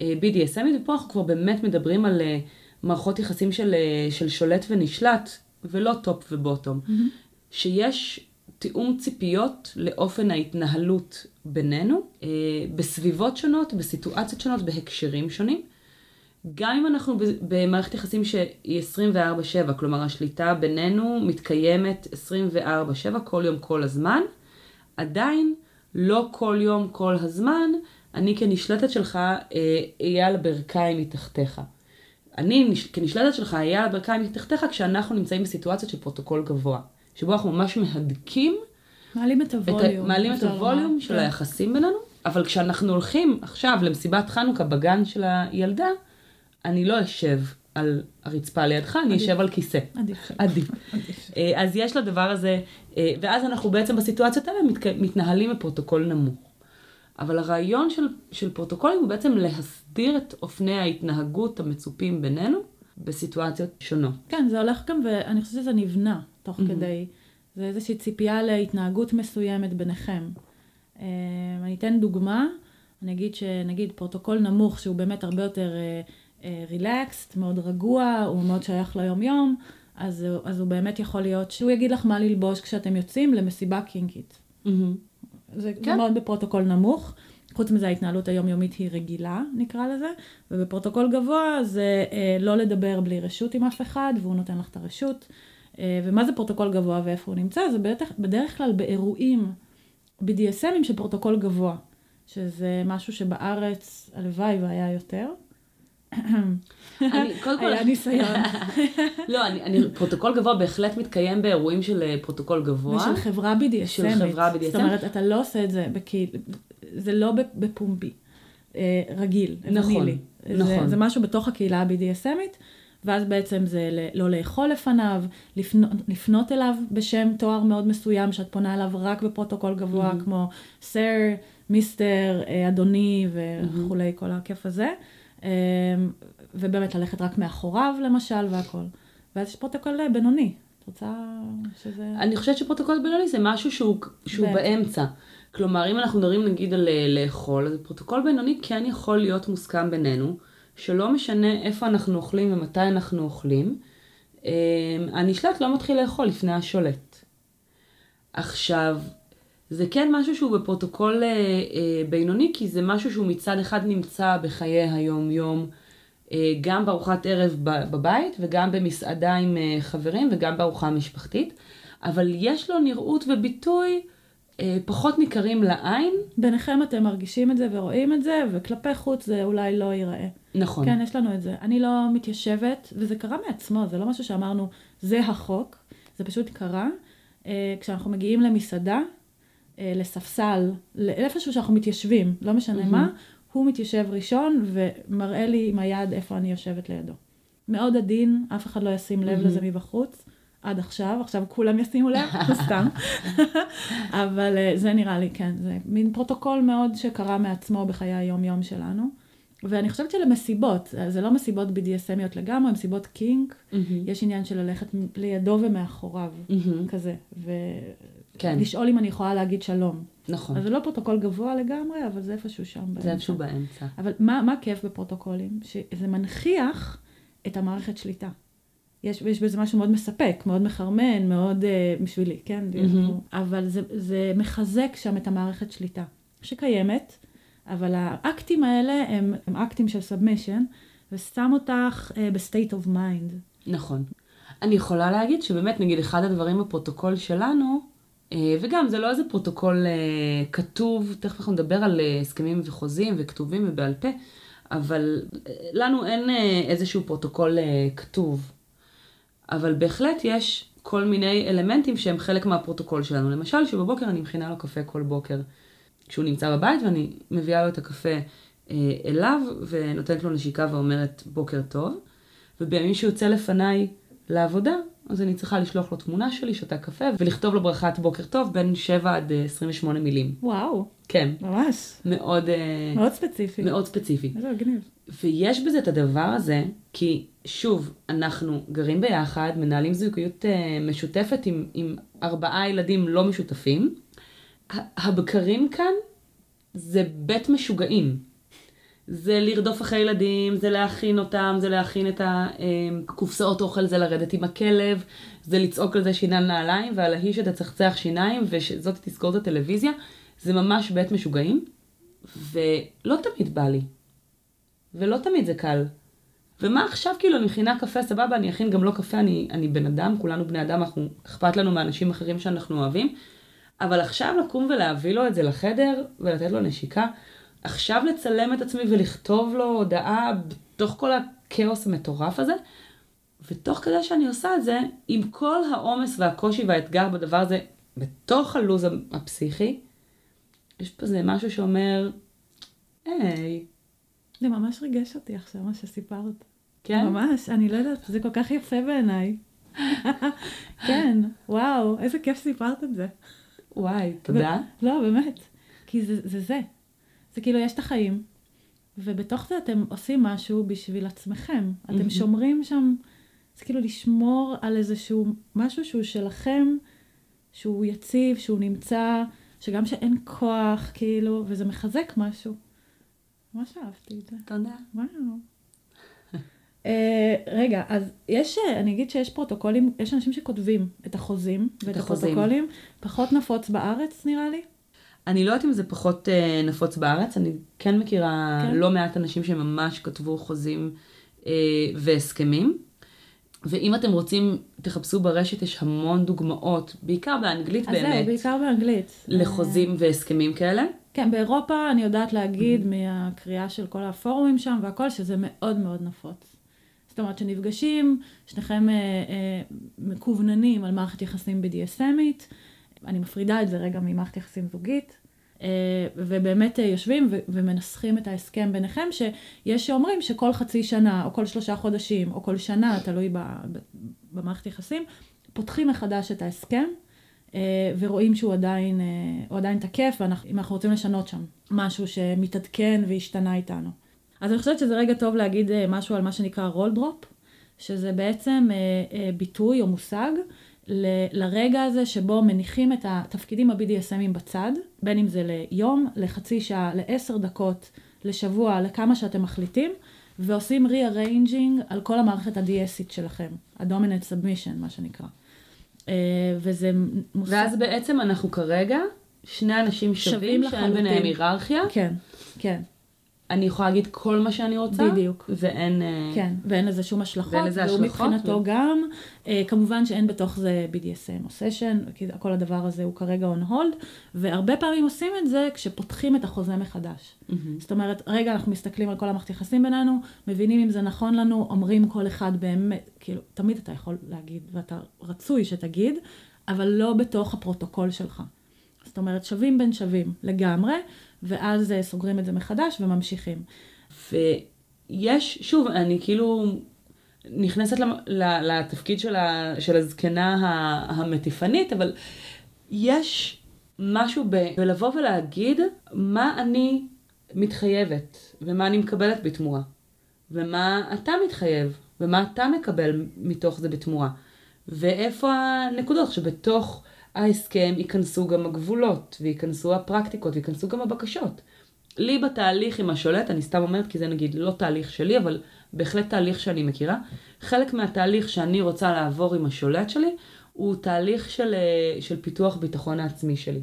אה, BDSMית, ופה אנחנו כבר באמת מדברים על אה, מערכות יחסים של, אה, של שולט ונשלט, ולא top ו bottom, שיש תיאום ציפיות לאופן ההתנהלות בינינו, בסביבות שונות, בסיטואציות שונות, בהקשרים שונים. גם אם אנחנו במערכת יחסים שהיא 24/7, כלומר השליטה בינינו מתקיימת 24/7, כל יום, כל הזמן, עדיין לא כל יום, כל הזמן, אני כנשלטת שלך אה, אהיה על הברכיים מתחתיך. אני נש- כנשלטת שלך אהיה על הברכיים מתחתיך כשאנחנו נמצאים בסיטואציות של פרוטוקול גבוה, שבו אנחנו ממש מהדקים מעלים את את הווליום. ה... מעלים את הווליום. של כן. היחסים בינינו, אבל כשאנחנו הולכים עכשיו למסיבת חנוכה בגן של הילדה, אני לא אשב על הרצפה לידך, אני. אשב על כיסא. עדיף. עדיף. אה, אז יש לדבר הזה, אה, ואז אנחנו בעצם בסיטואציות האלה. מתנהלים בפרוטוקול נמוך. אבל הרעיון של, של פרוטוקולים הוא בעצם להסדיר את אופני ההתנהגות המצופים בינינו בסיטואציות שונות. כן, זה הולך גם, ואני חושבת שזה נבנה תוך Mhm. כדי. זה איזושהי ציפייה להתנהגות מסוימת ביניכם. אה, אני אתן דוגמה, אני אגיד שנגיד פרוטוקול נמוך, שהוא באמת הרבה יותר relaxed, מאוד רגוע, הוא מאוד שייך ליום-יום, אז, אז הוא באמת יכול להיות שהוא יגיד לך מה ללבוש כשאתם יוצאים למסיבה קינקית. זה כן. כן. מאוד בפרוטוקול נמוך. חוץ מזה ההתנהלות היומיומית היא רגילה, נקרא לזה, ובפרוטוקול גבוה זה אה, לא לדבר בלי רשות עם אף אחד, והוא נותן לך את הרשות. אה, ומה זה פרוטוקול גבוה ואיפה הוא נמצא? זה בטח, בדרך כלל באירועים BDSMים של פרוטוקול גבוה, שזה משהו שבארץ הלוואי והיה יותר. אני, קודם כל, היה ניסיון. לא, אני, אני, פרוטוקול גבוה בהחלט מתקיים באירועים של אה, פרוטוקול גבוה. ושל חברה BDSMית. של חברה BDSM. זאת אומרת, אתה לא עושה את זה בקהיל, זה לא בפומבי, אה, רגיל, נכון, ונילי. נכון. זה, זה משהו בתוך הקהילה ה-BDSMית, ואז בעצם זה לא לאכול לפניו, לפנות, לפנות אליו בשם תואר מאוד מסוים, שאת פונה אליו רק בפרוטוקול גבוה, Mhm. כמו Sir, Mister, אה, אדוני וכולי, כל הכיף הזה. אה, ובאמת ללכת רק מאחוריו למשל והכל. ואז יש פרוטוקול אה, בינוני. את רוצה שזה... אני חושבת שפרוטוקול בינוני זה משהו שהוא, שהוא באמצע. כלומר, אם אנחנו מדברים נגיד על אה, לאכול, אז פרוטוקול בינוני כן יכול להיות מוסכם בינינו, שלא משנה איפה אנחנו אוכלים ומתי אנחנו אוכלים, אה, הנשלט לא מתחיל לאכול לפני השולט. עכשיו, זה כן משהו שהוא בפרוטוקול אה, אה, בינוני, כי זה משהו שהוא מצד אחד נמצא בחיי היום-יום, אה, גם בארוחת ערב ב- בבית וגם במסעדה עם אה, חברים וגם בארוחה משפחתית, אבל יש לו נראות וביטוי אה, פחות ניכרים לעין. ביניכם אתם מרגישים את זה ורואים את זה, וכלפי חוץ זה אולי לא ייראה. נכון. כן, יש לנו את זה. אני לא מתיישבת, וזה קרה מעצמו, זה לא משהו שאמרנו, זה החוק, זה פשוט קרה. אה, כשאנחנו מגיעים למסעדה, לספסל, לאיפשהו שאנחנו מתיישבים, לא משנה מהמם. מה, הוא מתיישב ראשון ומראה לי עם היד איפה אני יושבת לידו. מאוד עדין, אף אחד לא ישים לב Mhm. לזה מבחוץ. עד עכשיו, עכשיו כולם ישימו לב, סתם. אבל אה, זה נראה לי, כן, זה מין פרוטוקול מאוד שקרה מעצמו בחיי היום-יום שלנו. ואני חושבת שלמסיבות, זה לא מסיבות BDSMיות לגמרי, מסיבות kink, Mhm. יש עניין של ללכת לידו ומאחוריו, Mhm. כזה, כן, ולשאול אם אני יכולה להגיד שלום. נכון. אז זה לא פרוטוקול גבוה לגמרי, אבל זה איפשהו שם באמצע. זה איפשהו באמצע. אבל מה, מה כיף בפרוטוקולים? שזה מנכיח את המערכת שליטה. יש, יש בזה משהו מאוד מספק, מאוד מחרמן, מאוד, אה, בשבילי, כן? Mhm. אבל זה, זה מחזק שם את המערכת שליטה, שקיימת, אבל האקטים האלה הם, הם אקטים של submission, ושם אותך אה, ב state of mind. נכון. אני יכולה להגיד שבאמת, נגיד, אחד הדברים בפרוטוקול שלנו, וגם זה לא איזה פרוטוקול אה, כתוב, תכף אנחנו נדבר על אה, הסכמים וחוזים וכתובים ובעל פה, אבל אה, לנו אין אה, איזשהו פרוטוקול אה, כתוב. אבל בהחלט יש כל מיני אלמנטים שהם חלק מהפרוטוקול שלנו. למשל, שבבוקר אני מכינה לו קפה כל בוקר. כשהוא נמצא בבית ואני מביאה לו את הקפה אה, אליו ונותנת לו נשיקה ואומרת בוקר טוב, ובימים שהוא יוצא לפניי לעבודה, אז אני צריכה לשלוח לו תמונה שלי, שותה קפה, ולכתוב לו ברכת בוקר טוב בין 7 עד אה, 28 מילים. וואו, כן, ממש. מאוד, אה, מאוד ספציפי. מאוד ספציפי. איזה מגניב. ויש בזה את הדבר הזה, כי שוב, אנחנו גרים ביחד, מנהלים זוגיות אה, משותפת עם, עם ארבעה ילדים לא משותפים. הבקרים כאן זה בית משוגעים. זה לרדוף אחרי ילדים, זה להכין אותם, זה להכין את הקופסאות אוכל, זה לרדת עם הכלב, זה לצעוק על זה שינן נעליים, ועל ההיא שתצחצח שיניים, ושזאת תסגור את הטלוויזיה. זה ממש בית משוגעים, ולא תמיד בא לי. ולא תמיד זה קל. ומה עכשיו כאילו, אני מכינה קפה, סבבה, אני אכין גם לא קפה, אני, אני בן אדם, כולנו בני אדם, אנחנו, אכפת לנו מאנשים אחרים שאנחנו אוהבים. אבל עכשיו לקום ולהביא לו את זה לחדר, ולתת לו נשיקה, עכשיו לצלם את עצמי ולכתוב לו הודעה בתוך כל הכאוס המטורף הזה, ותוך כדי שאני עושה את זה, עם כל העומס והקושי והאתגר בדבר הזה, בתוך הלו"ז הפסיכי, יש פה איזה משהו שאומר, היי, זה ממש ריגש אותי עכשיו, מה שסיפרת. כן? ממש, אני לא יודעת, זה כל כך יפה בעיניי. כן, וואו, איזה כיף שסיפרת את זה. וואי, תודה. לא, באמת. כי זה זה. זה. זה כאילו, יש את החיים, ובתוך זה אתם עושים משהו בשביל עצמכם. אתם. שומרים שם, זה כאילו לשמור על איזשהו משהו שהוא שלכם, שהוא יציב, שהוא נמצא, שגם שאין כוח, כאילו, וזה מחזק משהו. ממש אהבתי את זה. תודה. וואו. uh, רגע, אז יש, אה, אני אגיד שיש פרוטוקולים, יש אנשים שכותבים את החוזים ואת החוזים. הפרוטוקולים, פחות נפוץ בארץ נראה לי. אני לא יודעת אם זה פחות אה, נפוץ בארץ, אני כן מכירה כן? לא מעט אנשים שממש כתבו חוזים אה, והסכמים. ואם אתם רוצים, תחפשו ברשת, יש המון דוגמאות, בעיקר באנגלית אז זהו, באמת, בעיקר באנגלית. לחוזים והסכמים כאלה. כן, באירופה אני יודעת Mm-hmm. להגיד מהקריאה של כל הפורומים שם והכל, שזה מאוד מאוד נפוץ. זאת אומרת שנפגשים, שניכם אה, אה, מקווננים על מערכת יחסים BDSMית, אני מפרידה את זה רגע ממערכת יחסים זוגית, אה, ובאמת אה, יושבים ומנסחים את ההסכם ביניכם, שיש שאומרים שכל חצי שנה, או כל שלושה חודשים, או כל שנה, תלוי במערכת יחסים, פותחים מחדש את ההסכם. אה, ורואים שהוא עדיין, עדיין תקף, ואם אנחנו רוצים לשנות שם משהו שמתעדכן והשתנה איתנו. אז אני חושבת שזה רגע טוב להגיד משהו על מה שנקרא רול דרופ, שזה בעצם ביטוי או מושג ל- לרגע הזה שבו מניחים את התפקידים ה-BDSMים בצד, בין אם זה ליום, לחצי שעה, לעשר דקות, לשבוע, לכמה שאתם מחליטים, ועושים rearranging על כל המערכת ה-DSית שלכם, ה-Dominant Submission, מה שנקרא. אה, וזה מושג... ואז בעצם אנחנו כרגע שני אנשים שווים, שווים שאין. ביניהם היררכיה. כן, כן, אני יכולה להגיד כל מה שאני רוצה. בדיוק. ואין... אה, כן, ואין לזה שום השלכות, ואין לזה והוא השלכות, מבחינתו ו- גם, אה, כמובן שאין בתוך זה BDSM או סשן, כי כל הדבר הזה הוא כרגע on hold, והרבה פעמים עושים את זה כשפותחים את החוזה מחדש. מהמם. זאת אומרת, רגע, אנחנו מסתכלים על כל המערכת יחסים בינינו, מבינים אם זה נכון לנו, אומרים כל אחד באמת, כאילו, תמיד אתה יכול להגיד, ואתה רצוי שתגיד, אבל לא בתוך הפרוטוקול שלך. זאת אומרת, שווים בין שווים לגמרי, ואז אה, סוגרים את זה מחדש וממשיכים. ויש, שוב, אני כאילו נכנסת לתפקיד של, ה, של הזקנה המטיפנית, אבל יש משהו ב, בלבוא ולהגיד מה אני מתחייבת, ומה אני מקבלת בתמורה, ומה אתה מתחייב, ומה אתה מקבל מתוך זה בתמורה, ואיפה הנקודות שבתוך ההסכם ייכנסו גם הגבולות, וייכנסו הפרקטיקות, וייכנסו גם הבקשות. לי בתהליך עם השולט, אני סתם אומרת כי זה נגיד לא תהליך שלי, אבל בהחלט תהליך שאני מכירה. חלק מהתהליך שאני רוצה לעבור עם השולט שלי, הוא תהליך של, אה, של פיתוח ביטחון העצמי שלי.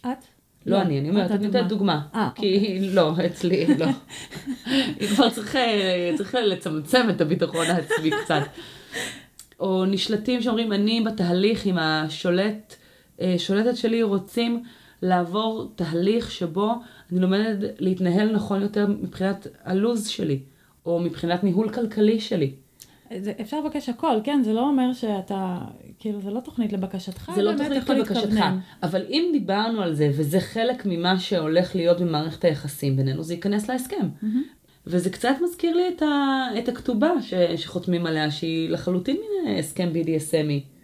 את? לא, אני, אני אומרת, את אני נותנת דוגמה. אה, כי לא, אצלי לא. כבר צריך, אה, צריך לצמצם את הביטחון העצמי קצת. או נשלטים שאומרים, אני בתהליך עם השולט, אה, שולטת שלי רוצים לעבור תהליך שבו אני לומדת להתנהל נכון יותר מבחינת הלו"ז שלי, או מבחינת ניהול כלכלי שלי. זה, אפשר לבקש הכל, כן? זה לא אומר שאתה, כאילו, זה לא תוכנית לבקשתך, זה לא תוכנית לבקשתך, להתכוונן. אבל אם דיברנו על זה, וזה חלק ממה שהולך להיות במערכת היחסים בינינו, זה ייכנס להסכם. מהמם. וזה קצת מזכיר לי את, ה, את הכתובה ש, שחותמים עליה, שהיא לחלוטין מין הסכם BDSMי.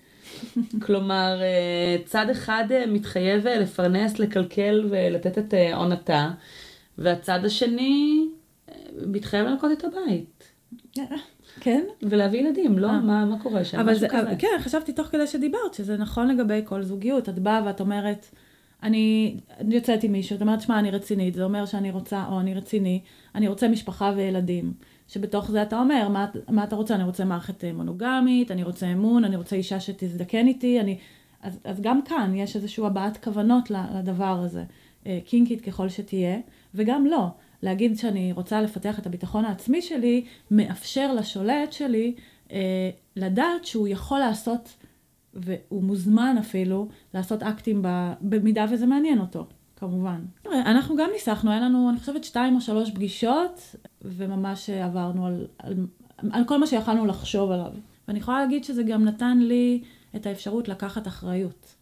כלומר, אה, צד אחד אה, מתחייב אה, לפרנס, לקלקל ולתת את עונתה, והצד השני מתחייב לנקות את הבית. כן? ולהביא ילדים, לא? מה, מה קורה שם? אבל זה, כזה. כן, חשבתי תוך כדי שדיברת, שזה נכון לגבי כל זוגיות. את באה ואת אומרת, אני, אני יוצאת עם מישהו, את אומרת, שמע, אני רצינית, זה אומר שאני רוצה, או אני רציני, אני רוצה משפחה וילדים. שבתוך זה אתה אומר, מה, מה אתה רוצה? אני רוצה מערכת אה, מונוגמית, אני רוצה אמון, אני רוצה אישה שתזדקן איתי, אני... אז, אז גם כאן יש איזושהי הבעת כוונות לדבר הזה, אה, קינקית ככל שתהיה, וגם לא. להגיד שאני רוצה לפתח את הביטחון העצמי שלי, מאפשר לשולט שלי אה, לדעת שהוא יכול לעשות, והוא מוזמן אפילו, לעשות אקטים ב, במידה וזה מעניין אותו, כמובן. אנחנו גם ניסחנו, היה לנו, אני חושבת, שתיים או שלוש פגישות, וממש עברנו על, על, על כל מה שיכלנו לחשוב עליו. ואני יכולה להגיד שזה גם נתן לי את האפשרות לקחת אחריות.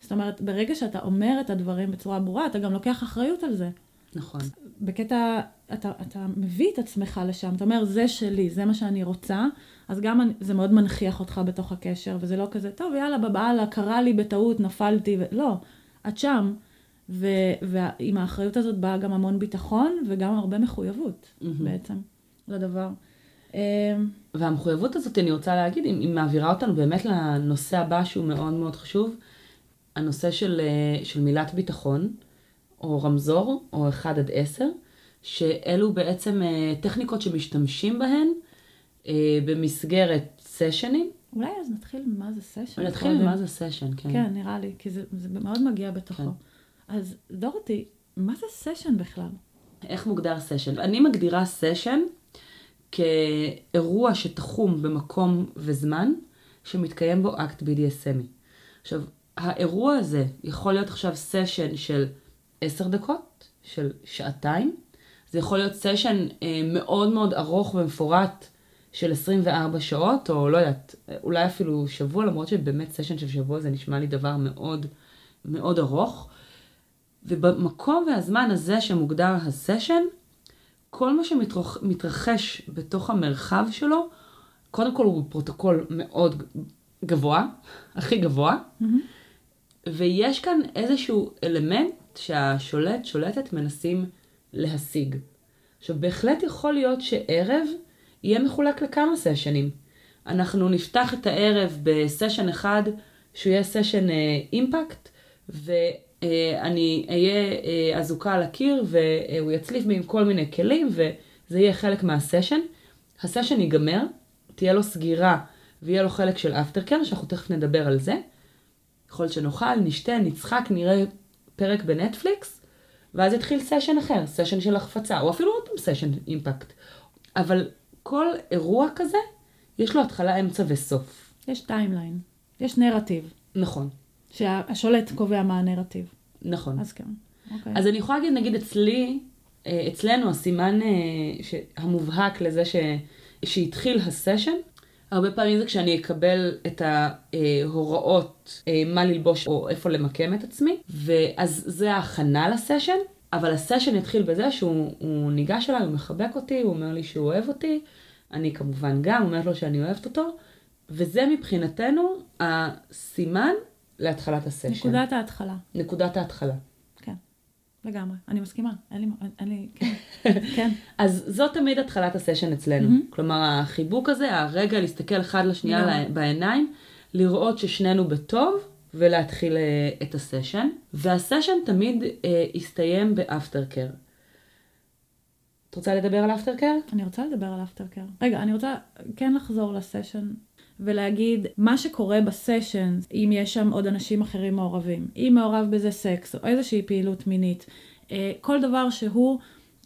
זאת אומרת, ברגע שאתה אומר את הדברים בצורה ברורה, אתה גם לוקח אחריות על זה. נכון. בקטע, אתה, אתה מביא את עצמך לשם, אתה אומר, זה שלי, זה מה שאני רוצה, אז גם אני, זה מאוד מנכיח אותך בתוך הקשר, וזה לא כזה, טוב, יאללה, בבעלה, קרה לי בטעות, נפלתי, ו... לא, את שם, ו, ועם האחריות הזאת באה גם המון ביטחון, וגם הרבה מחויבות, מהמם. בעצם, לדבר. אמ, והמחויבות הזאת, אני רוצה להגיד, היא היא מעבירה אותנו באמת לנושא הבא שהוא מאוד מאוד חשוב, הנושא של, אה, של מילת ביטחון, או רמזור, או 1 עד 10, שאלו בעצם אה, טכניקות שמשתמשים בהן אה, במסגרת סשנים. אולי אז נתחיל ממה זה סשן. נתחיל. ממה זה סשן, כן. כן, נראה לי, כי זה, זה מאוד מגיע בתוכו. כן. אז דורותי, מה זה סשן בכלל? איך מוגדר סשן? אני מגדירה סשן כאירוע שתחום במקום וזמן, שמתקיים בו אקט BDSM י. עכשיו, האירוע הזה יכול להיות עכשיו סשן של עשר דקות, של שעתיים, זה יכול להיות סשן אה, מאוד מאוד ארוך ומפורט של 24 שעות, או לא יודעת, אולי אפילו שבוע, למרות שבאמת סשן של שבוע זה נשמע לי דבר מאוד מאוד ארוך. ובמקום והזמן הזה שמוגדר הסשן, כל מה שמתרחש בתוך המרחב שלו, קודם כל הוא פרוטוקול מאוד גבוה, הכי גבוה, ויש כאן איזשהו אלמנט שהשולט, שולטת, מנסים להשיג. עכשיו, בהחלט יכול להיות שערב יהיה מחולק לכמה סשנים. אנחנו נפתח את הערב בסשן אחד, שהוא יהיה סשן אה, impact, ואני אהיה אה, אזוקה על הקיר, והוא יצליף בי עם כל מיני כלים, וזה יהיה חלק מהסשן. הסשן ייגמר, תהיה לו סגירה, ויהיה לו חלק של aftercare, שאנחנו תכף נדבר על זה. להיות שנאכל, נשתה, נצחק, נראה פרק בנטפליקס, ואז יתחיל סשן אחר, סשן של החפצה, או אפילו עוד פעם סשן impact. אבל כל אירוע כזה, יש לו התחלה, אמצע וסוף. יש timeline, יש נרטיב, נכון, שהשולט קובע מה הנרטיב. נכון. אז כן, אוקיי. אז אני יכולה להגיד, נגיד אצלי, אה, אצלנו הסימן אה, המובהק לזה ש... שהתחיל הסשן, הרבה פעמים זה כשאני אקבל את ההוראות אה, מה ללבוש או איפה למקם את עצמי, ואז זה ההכנה לסשן, אבל הסשן יתחיל בזה שהוא הוא ניגש אליי, הוא מחבק אותי, הוא אומר לי שהוא אוהב אותי, אני כמובן גם אומרת לו שאני אוהבת אותו, וזה מבחינתנו הסימן להתחלת הסשן. נקודת ההתחלה, נקודת ההתחלה. כן, לגמרי. אני מסכימה, אין לי, אין לי, כן, כן. אז זאת תמיד התחלת הסשן אצלנו. מהמם. כלומר, החיבוק הזה, הרגע להסתכל אחד לשנייה. לה- בעיניים, לראות ששנינו בטוב, ולהתחיל אה, את הסשן. והסשן תמיד אה, יסתיים באפטר קר. את רוצה לדבר על אפטר קר? אני רוצה לדבר על אפטר קר. רגע, אני רוצה כן לחזור לסשן ולהגיד מה שקורה בסשן, אם יש שם עוד אנשים אחרים מעורבים, אם מעורב בזה סקס או איזושהי פעילות מינית, אה, כל דבר שהוא,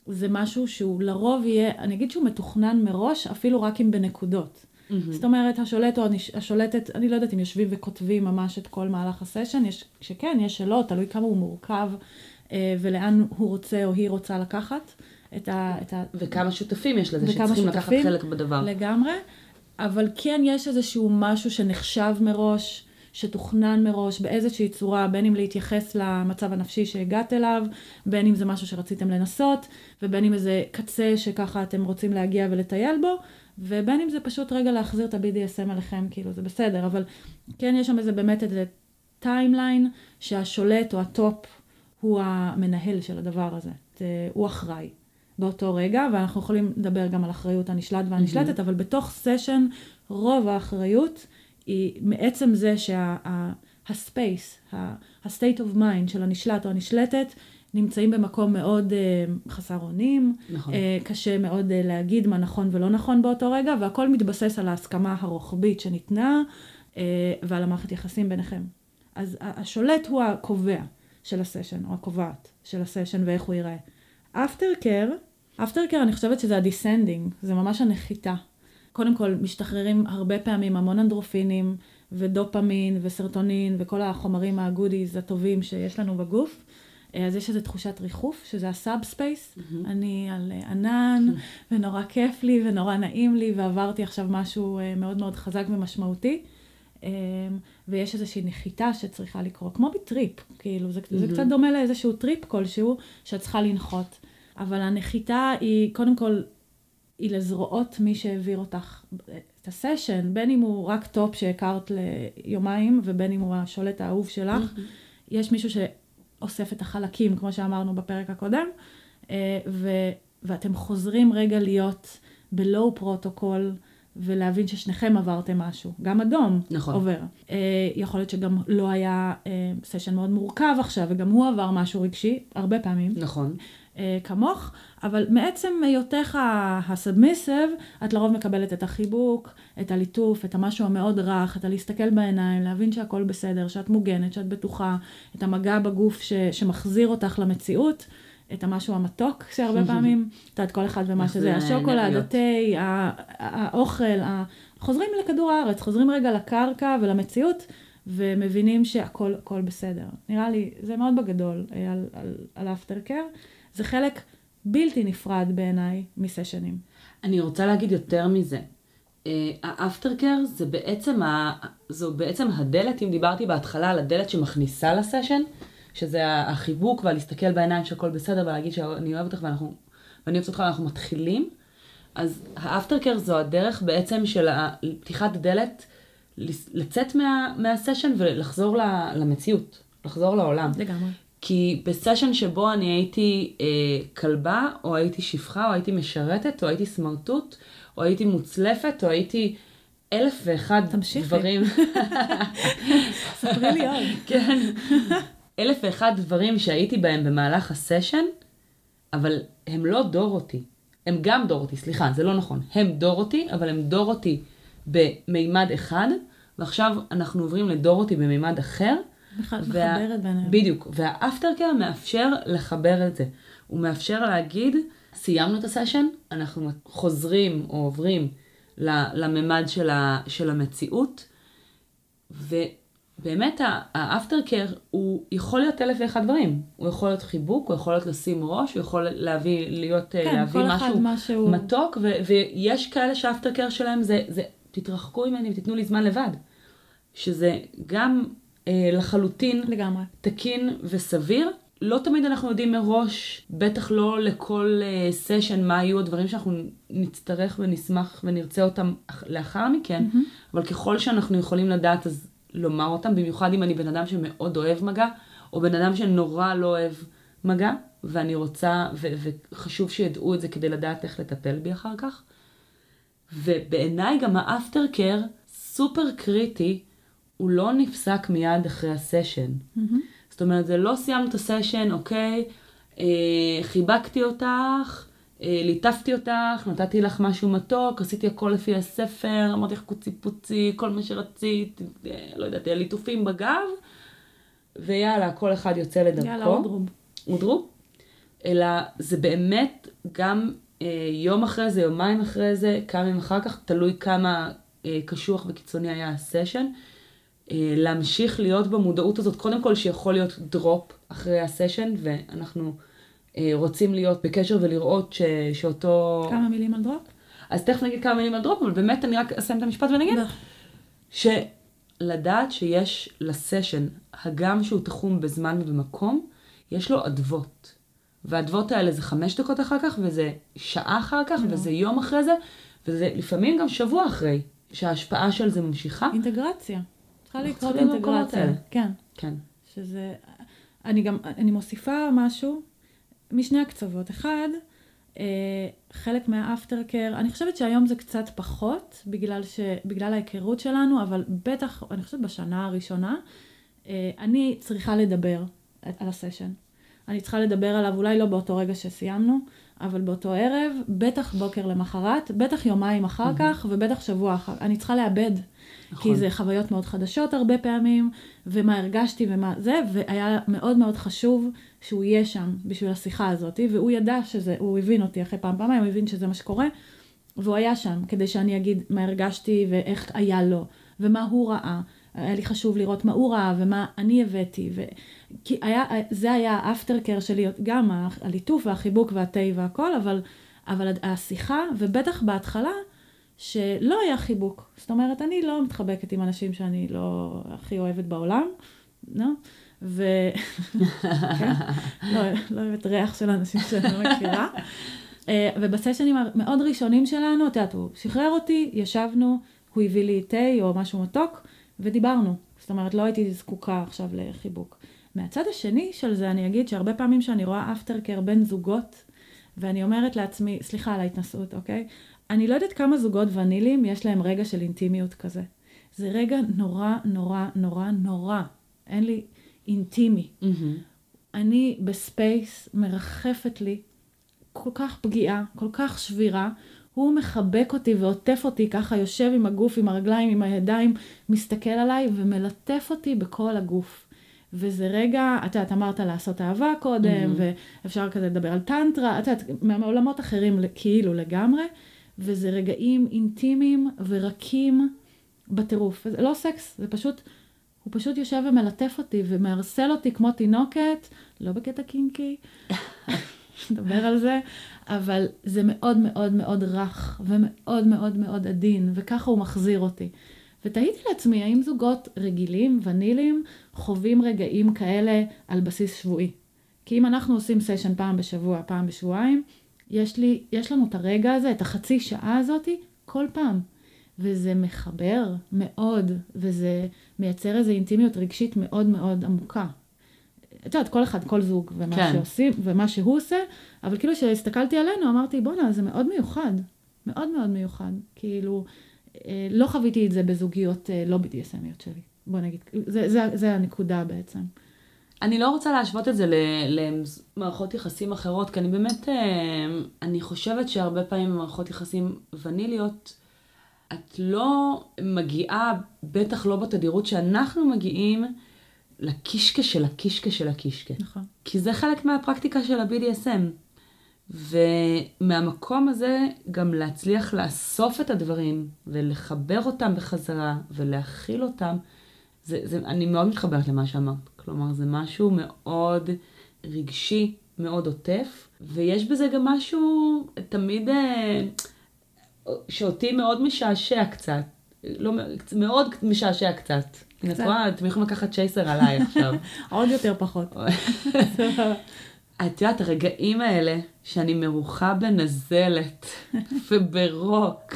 זה משהו שהוא לרוב יהיה, אני אגיד שהוא מתוכנן מראש, אפילו רק אם בנקודות. זאת אומרת, השולט או השולטת, אני לא יודעת אם יושבים וכותבים ממש את כל מהלך הסשן, יש, שכן, יש שלא, תלוי כמה הוא מורכב אה, ולאן הוא רוצה או היא רוצה לקחת את ה... את ה וכמה שותפים יש לזה שצריכים לקחת שותפים. חלק בדבר. לגמרי, אבל כן יש איזשהו משהו שנחשב מראש, שתוכנן מראש באיזושהי צורה, בין אם להתייחס למצב הנפשי שהגעת אליו, בין אם זה משהו שרציתם לנסות, ובין אם איזה קצה שככה אתם רוצים להגיע ולטייל בו, ובין אם זה פשוט רגע להחזיר את ה-BDSM עליכם, כאילו זה בסדר, אבל כן יש שם איזה באמת איזה timeline שהשולט או ה top הוא המנהל של הדבר הזה, הוא אחראי. באותו רגע, ואנחנו יכולים לדבר גם על אחריות הנשלט והנשלטת, mm-hmm. אבל בתוך סשן רוב האחריות היא מעצם זה שה space, ה- state of mind של הנשלט או הנשלטת, נמצאים במקום מאוד אה, חסר אונים, נכון. אה, קשה מאוד אה, להגיד מה נכון ולא נכון באותו רגע, והכל מתבסס על ההסכמה הרוחבית שניתנה אה, ועל המערכת יחסים ביניכם. אז השולט הוא הקובע של הסשן, או הקובעת של הסשן ואיך הוא ייראה. aftercare, aftercare אני חושבת שזה ה descending, זה ממש הנחיתה. קודם כל, משתחררים הרבה פעמים המון אנדורפינים ודופמין וסרטונין וכל החומרים ה goodies הטובים שיש לנו בגוף. אז יש איזו תחושת ריחוף, שזה ה sub space. Mm-hmm. אני על ענן, mm-hmm. ונורא כיף לי, ונורא נעים לי, ועברתי עכשיו משהו אה, מאוד מאוד חזק ומשמעותי. ויש איזושהי נחיתה שצריכה לקרות, כמו בטריפ, כאילו, זה, mm-hmm. זה קצת דומה לאיזשהו טריפ כלשהו, שאת צריכה לנחות. אבל הנחיתה היא, קודם כל, היא לזרועות מי שהעביר אותך את הסשן, בין אם הוא רק top שהכרת ליומיים, ובין אם הוא השולט האהוב שלך. Mm-hmm. יש מישהו שאוסף את החלקים, כמו שאמרנו בפרק הקודם, אה, ו, ואתם חוזרים רגע להיות ב low protocol. ולהבין ששניכם עברתם משהו. גם אדום נכון. עובר. אה, יכול להיות שגם לא היה אה, סשן מאוד מורכב עכשיו, וגם הוא עבר משהו רגשי, הרבה פעמים. נכון. אה, כמוך, אבל מעצם היותך הסאבמיסיב, את לרוב מקבלת את החיבוק, את הליטוף, את המשהו המאוד רך, את הלהסתכל בעיניים, להבין שהכל בסדר, שאת מוגנת, שאת בטוחה, את המגע בגוף ש, שמחזיר אותך למציאות. את המשהו המתוק שהרבה פעמים, את יודעת, כל אחד ומה שזה, השוקולד, התה, האוכל, חוזרים לכדור הארץ, חוזרים רגע לקרקע ולמציאות, ומבינים שהכל בסדר. נראה לי, זה מאוד בגדול אה, על, על, על אפטר קר. זה חלק בלתי נפרד בעיניי מסשנים. אני רוצה להגיד יותר מזה. האפטר קר זה בעצם, ה... זו בעצם הדלת, אם דיברתי בהתחלה על הדלת שמכניסה לסשן, שזה החיבוק והלהסתכל בעיניים שהכל בסדר ולהגיד שאני אוהב אותך ואנחנו, ואני אוהבת אותך ואנחנו מתחילים. אז האפטר קר זו הדרך בעצם של פתיחת דלת, לצאת מה, מהסשן ולחזור למציאות, לחזור לעולם. לגמרי. כי בסשן שבו אני הייתי אה, כלבה, או הייתי שפחה, או הייתי משרתת, או הייתי סמרטוט, או הייתי מוצלפת, או הייתי אלף ואחד תמשיכי. דברים. ספרי לי עוד. כן. אלף ואחד דברים שהייתי בהם במהלך הסשן, אבל הם לא דורותי. הם גם דורותי, סליחה, זה לא נכון. הם דורותי, אבל הם דורותי במימד אחד, ועכשיו אנחנו עוברים לדורותי במימד אחר. מחברת ביניהם. בדיוק, והאפטר קר מאפשר לחבר את זה. הוא מאפשר להגיד, סיימנו את הסשן, אנחנו חוזרים או עוברים לממד של, ה, של המציאות, ובאמת האפטר קר הוא יכול להיות אלף ואחד דברים. הוא יכול להיות חיבוק, הוא יכול להיות לשים ראש, הוא יכול להביא, להיות, כן, להביא משהו, משהו מתוק, ו, ויש כאלה שהאפטר קר שלהם זה, זה, תתרחקו ממני ותיתנו לי זמן לבד. שזה גם אה, לחלוטין לגמרי. תקין וסביר. לא תמיד אנחנו יודעים מראש, בטח לא לכל סשן, uh, מה יהיו הדברים שאנחנו נצטרך ונשמח ונרצה אותם לאחר מכן, mm-hmm. אבל ככל שאנחנו יכולים לדעת אז לומר אותם, במיוחד אם אני בן אדם שמאוד אוהב מגע, או בן אדם שנורא לא אוהב מגע, ואני רוצה, ו- וחשוב שידעו את זה כדי לדעת איך לטפל בי אחר כך. ובעיניי גם האפטר קר סופר קריטי הוא לא נפסק מיד אחרי הסשן. Mm-hmm. זאת אומרת, זה לא סיימנו את הסשן, אוקיי, אה, חיבקתי אותך, אה, ליטפתי אותך, נתתי לך משהו מתוק, עשיתי הכל לפי הספר, אמרתי לך קוצי פוצי, כל מה שרצית, אה, לא יודעת, ליטופים בגב, ויאללה, כל אחד יוצא לדרכו. יאללה, אודרוב. אודרוב. אלא זה באמת גם אה, יום אחרי זה, יומיים אחרי זה, כמה ימים אחר כך, תלוי כמה אה, קשוח וקיצוני היה הסשן. אה, להמשיך להיות במודעות הזאת, קודם כל שיכול להיות דרופ אחרי הסשן, ואנחנו אה, רוצים להיות בקשר ולראות ש, שאותו... כמה מילים על drop? אז תכף נגיד כמה מילים על drop, אבל באמת אני רק אסיים את המשפט ונגיד, בטח. שלדעת שיש לסשן, הגם שהוא תחום בזמן ובמקום, יש לו אדוות. והאדוות האלה זה חמש דקות אחר כך, וזה שעה אחר כך, נו. וזה יום אחרי זה, וזה לפעמים גם שבוע אחרי, שההשפעה של זה ממשיכה. אינטגרציה. צריכה לקרות אינטגרציה. האלה. כן. כן. שזה... אני גם, אני מוסיפה משהו משני הקצוות. אחד, אה, חלק מהאפטר קר, אני חושבת שהיום זה קצת פחות, בגלל, ש, בגלל ההיכרות שלנו, אבל בטח, אני חושבת בשנה הראשונה, אה, אני צריכה לדבר על הסשן. אני צריכה לדבר עליו, אולי לא באותו רגע שסיימנו, אבל באותו ערב, בטח בוקר למחרת, בטח יומיים אחר כך, ובטח שבוע אחר אני צריכה לאבד. נכון. כי זה חוויות מאוד חדשות הרבה פעמים, ומה הרגשתי ומה זה, והיה מאוד מאוד חשוב שהוא יהיה שם בשביל השיחה הזאת, והוא ידע שזה, הוא הבין אותי אחרי פעם פעמיים, הוא הבין שזה מה שקורה, והוא היה שם כדי שאני אגיד מה הרגשתי ואיך היה לו, ומה הוא ראה. היה לי חשוב לראות מה הוא ראה ומה אני הבאתי, ו... כי היה, זה היה האפטר קר שלי, גם הליטוף והחיבוק והתה והכל, אבל, אבל השיחה, ובטח בהתחלה, שלא היה חיבוק. זאת אומרת, אני לא מתחבקת עם אנשים שאני לא הכי אוהבת בעולם, לא? ו... כן? לא, לא אוהבת ריח של אנשים שאני לא מכירה. אה, ובסשנים המאוד ראשונים שלנו, את יודעת, הוא שחרר אותי, ישבנו, הוא הביא לי תה או משהו מתוק, ודיברנו. זאת אומרת, לא הייתי זקוקה עכשיו לחיבוק. מהצד השני של זה, אני אגיד שהרבה פעמים שאני רואה אפטר קר בין זוגות, ואני אומרת לעצמי, סליחה על ההתנשאות, אוקיי? אני לא יודעת כמה זוגות ונילים יש להם רגע של אינטימיות כזה. זה רגע נורא, נורא, נורא, נורא. אין לי אינטימי. מהמם. אני ב space, מרחפת לי, כל כך פגיעה, כל כך שבירה. הוא מחבק אותי ועוטף אותי, ככה יושב עם הגוף, עם הרגליים, עם הידיים, מסתכל עליי ומלטף אותי בכל הגוף. וזה רגע, את יודעת, אמרת לעשות אהבה קודם, Mhm. ואפשר כזה לדבר על טנטרה, את יודעת, מעולמות אחרים כאילו לגמרי, וזה רגעים אינטימיים ורקים בטירוף. זה לא סקס, זה פשוט, הוא פשוט יושב ומלטף אותי ומערסל אותי כמו תינוקת, לא בקטע קינקי, נדבר על זה, אבל זה מאוד מאוד מאוד רך ומאוד מאוד מאוד עדין, וככה הוא מחזיר אותי. ותהיתי לעצמי, האם זוגות רגילים, ונילים, חווים רגעים כאלה על בסיס שבועי? כי אם אנחנו עושים סשן פעם בשבוע, פעם בשבועיים, יש, לי, יש לנו את הרגע הזה, את החצי שעה הזאתי, כל פעם. וזה מחבר מאוד, וזה מייצר איזו אינטימיות רגשית מאוד מאוד עמוקה. את יודעת, כל אחד, כל זוג, ומה כן. שעושים, ומה שהוא עושה, אבל כאילו כשהסתכלתי עלינו, אמרתי, בואנה, זה מאוד מיוחד. מאוד מאוד מיוחד. כאילו, אה, לא חוויתי את זה בזוגיות אה, לא BDSMיות שלי. בוא נגיד, זה, זה, זה הנקודה בעצם. אני לא רוצה להשוות את זה למערכות יחסים אחרות, כי אני באמת, אה, אני חושבת שהרבה פעמים במערכות יחסים וניליות, את לא מגיעה, בטח לא בתדירות שאנחנו מגיעים, לקישקע של הקישקע של הקישקע. נכון. כי זה חלק מהפרקטיקה של ה-BDSM. ומהמקום הזה גם להצליח לאסוף את הדברים ולחבר אותם בחזרה ולהכיל אותם, זה, זה, אני מאוד מתחברת למה שאמרת. כלומר, זה משהו מאוד רגשי, מאוד עוטף, ויש בזה גם משהו תמיד אה, שאותי מאוד משעשע קצת. לא, מאוד משעשע קצת. הנה, את קצת. רואה, אתם יכולים לקחת צ'ייסר עליי עכשיו. עוד יותר פחות. את יודעת, הרגעים האלה שאני מרוחה בנזלת וברוק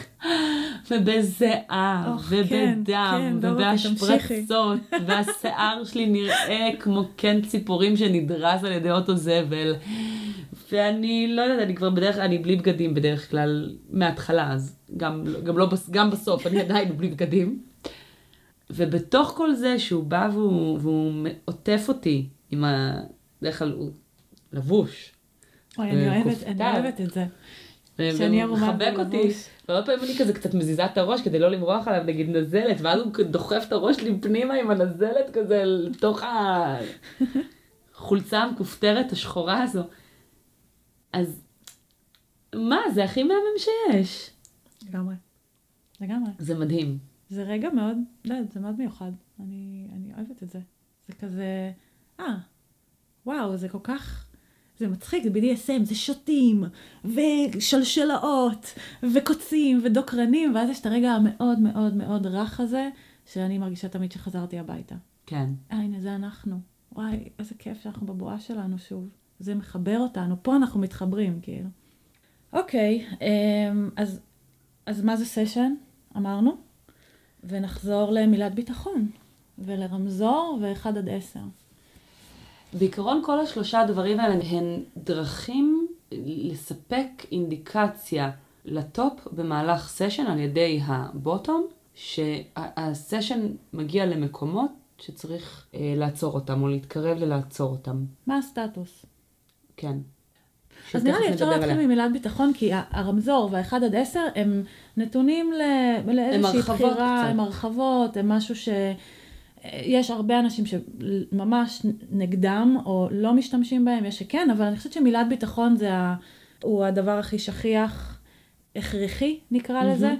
ובזיעה כן, ובדם כן, דורותי, ובהשפרצות והשיער שלי נראה כמו קן ציפורים שנדרס על ידי אוטו זבל ואני לא יודעת, אני כבר בדרך כלל, אני בלי בגדים בדרך כלל מההתחלה, אז גם, גם, לא, גם בסוף אני עדיין בלי בגדים. ובתוך כל זה שהוא בא והוא, והוא עוטף אותי עם ה... בדרך כלל הוא לבוש. אוי, אני אוהבת, אני. אוהבת את זה. ו- שאני והוא ערומה מחבק אותי. והרבה פעמים אני כזה קצת מזיזה את הראש כדי לא למרוח עליו נגיד נזלת, ואז הוא דוחף את הראש שלי פנימה עם הנזלת כזה לתוך החולצה המכופתרת השחורה הזו. אז מה, זה הכי מהמם שיש. לגמרי. לגמרי. זה מדהים. זה רגע מאוד, לא זה מאוד מיוחד. אני, אני אוהבת את זה. זה כזה, אה, וואו, זה כל כך, זה מצחיק, זה BDSM, זה שוטים, ושלשלאות, וקוצים, ודוקרנים, ואז יש את הרגע המאוד מאוד מאוד רך הזה, שאני מרגישה תמיד שחזרתי הביתה. כן. אה, הנה, זה אנחנו. וואי, איזה כיף שאנחנו בבועה שלנו שוב. זה מחבר אותנו, פה אנחנו מתחברים, כאילו. אוקיי, אמ, אז, אז מה זה סשן? אמרנו? ונחזור למילת ביטחון, ולרמזור, ואחד עד עשר. בעיקרון כל השלושה הדברים האלה הן דרכים לספק אינדיקציה לטופ במהלך סשן על ידי הבוטום, שהסשן מגיע למקומות שצריך אה, לעצור אותם או להתקרב ללעצור אותם. מה הסטטוס? כן. אז נראה לי אפשר להתחיל. ממילת ביטחון, כי הרמזור והאחד עד עשר הם נתונים ל- לאיזושהי בחירה. הם הרחבות, הם משהו ש... יש הרבה אנשים שממש נגדם או לא משתמשים בהם, יש שכן, אבל אני חושבת שמילת ביטחון זה ה... הוא הדבר הכי שכיח, הכרחי נקרא לזה.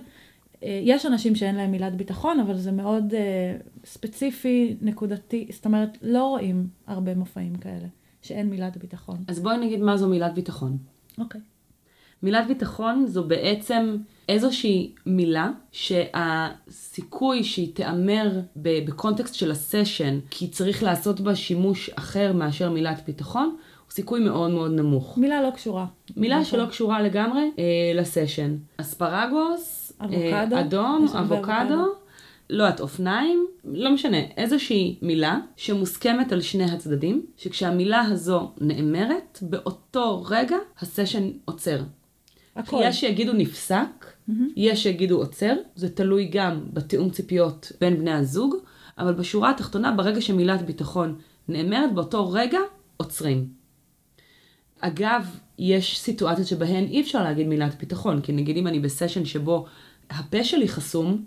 אה, יש אנשים שאין להם מילת ביטחון, אבל זה מאוד אה, ספציפי, נקודתי, זאת אומרת, לא רואים הרבה מופעים כאלה, שאין מילת ביטחון. אז בואי נגיד מה זו מילת ביטחון. אוקיי. מילת ביטחון זו בעצם איזושהי מילה שהסיכוי שהיא תיאמר בקונטקסט של הסשן, כי צריך לעשות בה שימוש אחר מאשר מילת ביטחון, הוא סיכוי מאוד מאוד נמוך. מילה לא קשורה. מילה נכון. שלא קשורה לגמרי אה, לסשן. אספרגוס, אבוקדו, אה, אדום, אבוקדו, אבוקדו. לא יודעת, אופניים, לא משנה, איזושהי מילה שמוסכמת על שני הצדדים, שכשהמילה הזו נאמרת, באותו רגע הסשן עוצר. הכל. יש שיגידו נפסק, יש שיגידו עוצר, זה תלוי גם בתיאום ציפיות בין בני הזוג, אבל בשורה התחתונה, ברגע שמילת ביטחון נאמרת, באותו רגע עוצרים. אגב, יש סיטואציות שבהן אי אפשר להגיד מילת ביטחון, כי נגיד אם אני בסשן שבו הפה שלי חסום,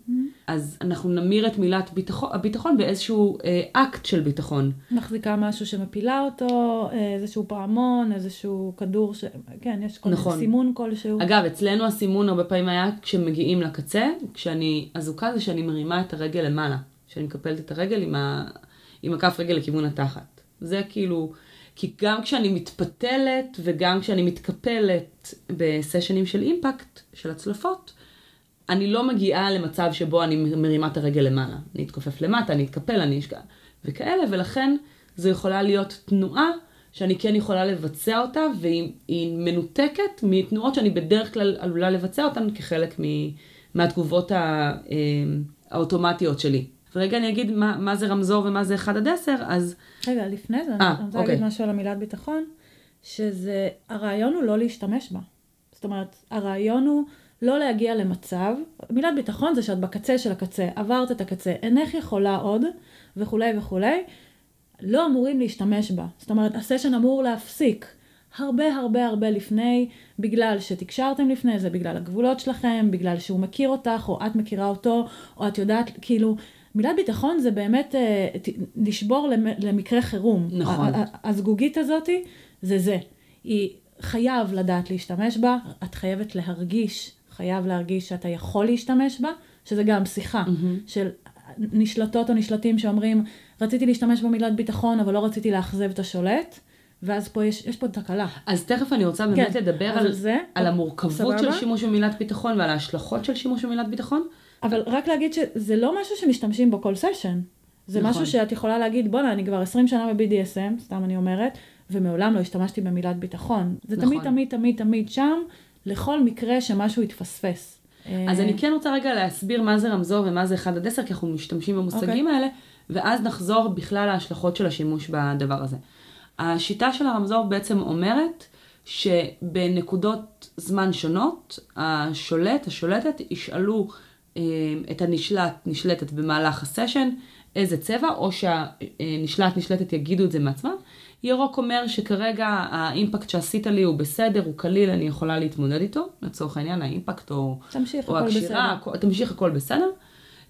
אז אנחנו נמיר את מילת ביטחון, הביטחון באיזשהו אה, אקט של ביטחון. מחזיקה משהו שמפילה אותו, אה, איזשהו פעמון, איזשהו כדור ש... כן, יש כל נכון. סימון כלשהו. אגב, אצלנו הסימון הרבה פעמים היה כשמגיעים לקצה, כשאני אזוקה זה שאני מרימה את הרגל למעלה. שאני מקפלת את הרגל עם, ה... עם הכף רגל לכיוון התחת. זה כאילו, כי גם כשאני מתפתלת וגם כשאני מתקפלת בסשנים של אימפקט, של הצלפות, אני לא מגיעה למצב שבו אני מרימה את הרגל למעלה. אני אתכופף למטה, אני אתקפל, אני אשקע, וכאלה, ולכן זו יכולה להיות תנועה שאני כן יכולה לבצע אותה, והיא היא מנותקת מתנועות שאני בדרך כלל עלולה לבצע אותן כחלק מ, מהתגובות ה, אה, האוטומטיות שלי. ורגע אני אגיד מה, מה זה רמזור ומה זה 1 עד 10, אז רגע, לפני זה, אה, אני רוצה אוקיי. להגיד משהו על המילת ביטחון, שזה, הרעיון הוא לא להשתמש בה. זאת אומרת, הרעיון הוא לא להגיע למצב, מילת ביטחון זה שאת בקצה של הקצה, עברת את הקצה, אינך יכולה עוד, וכולי וכולי, לא אמורים להשתמש בה. זאת אומרת, הסשן אמור להפסיק הרבה הרבה הרבה לפני, בגלל שתקשרתם לפני זה, בגלל הגבולות שלכם, בגלל שהוא מכיר אותך, או את מכירה אותו, או את יודעת, כאילו, מילת ביטחון זה באמת אה, לשבור למ- למקרה חירום. נכון. הזגוגית הזאתי, זה זה. היא חייב לדעת להשתמש בה, את חייבת להרגיש, חייב להרגיש שאתה יכול להשתמש בה, שזה גם שיחה של נשלטות או נשלטים שאומרים, רציתי להשתמש במילת ביטחון, אבל לא רציתי לאכזב את השולט, ואז פה יש, יש פה תקלה. אז תכף אני רוצה באמת כן, לדבר על, זה, על המורכבות של סבבה? שימוש במילת ביטחון ועל ההשלכות של שימוש במילת ביטחון. אבל רק להגיד שזה לא משהו שמשתמשים בו כל סשן. זה נכון. משהו שאת יכולה להגיד, בואנה, אני כבר 20 שנה ב-BDSM, סתם אני אומרת, ומעולם לא השתמשתי במילת ביטחון. זה נכון. תמיד, תמיד, תמיד, תמיד שם, לכל מקרה שמשהו יתפספס. אז אה, אני כן רוצה רגע להסביר מה זה רמזור ומה זה 1 עד 10, כי אנחנו משתמשים במושגים האלה, ואז נחזור בכלל להשלכות של השימוש בדבר הזה. השיטה של הרמזור בעצם אומרת שבנקודות זמן שונות, השולט, השולטת, ישאלו אה, את הנשלט, נשלטת במהלך הסשן, איזה צבע, או שהנשלט, נשלטת יגידו את זה מעצמם. ירוק אומר שכרגע האימפקט שעשית לי הוא בסדר, הוא קליל, אני יכולה להתמודד איתו, לצורך העניין האימפקט או, תמשיך, או הכל הקשירה, בסדר. הכל- תמשיך הכל בסדר.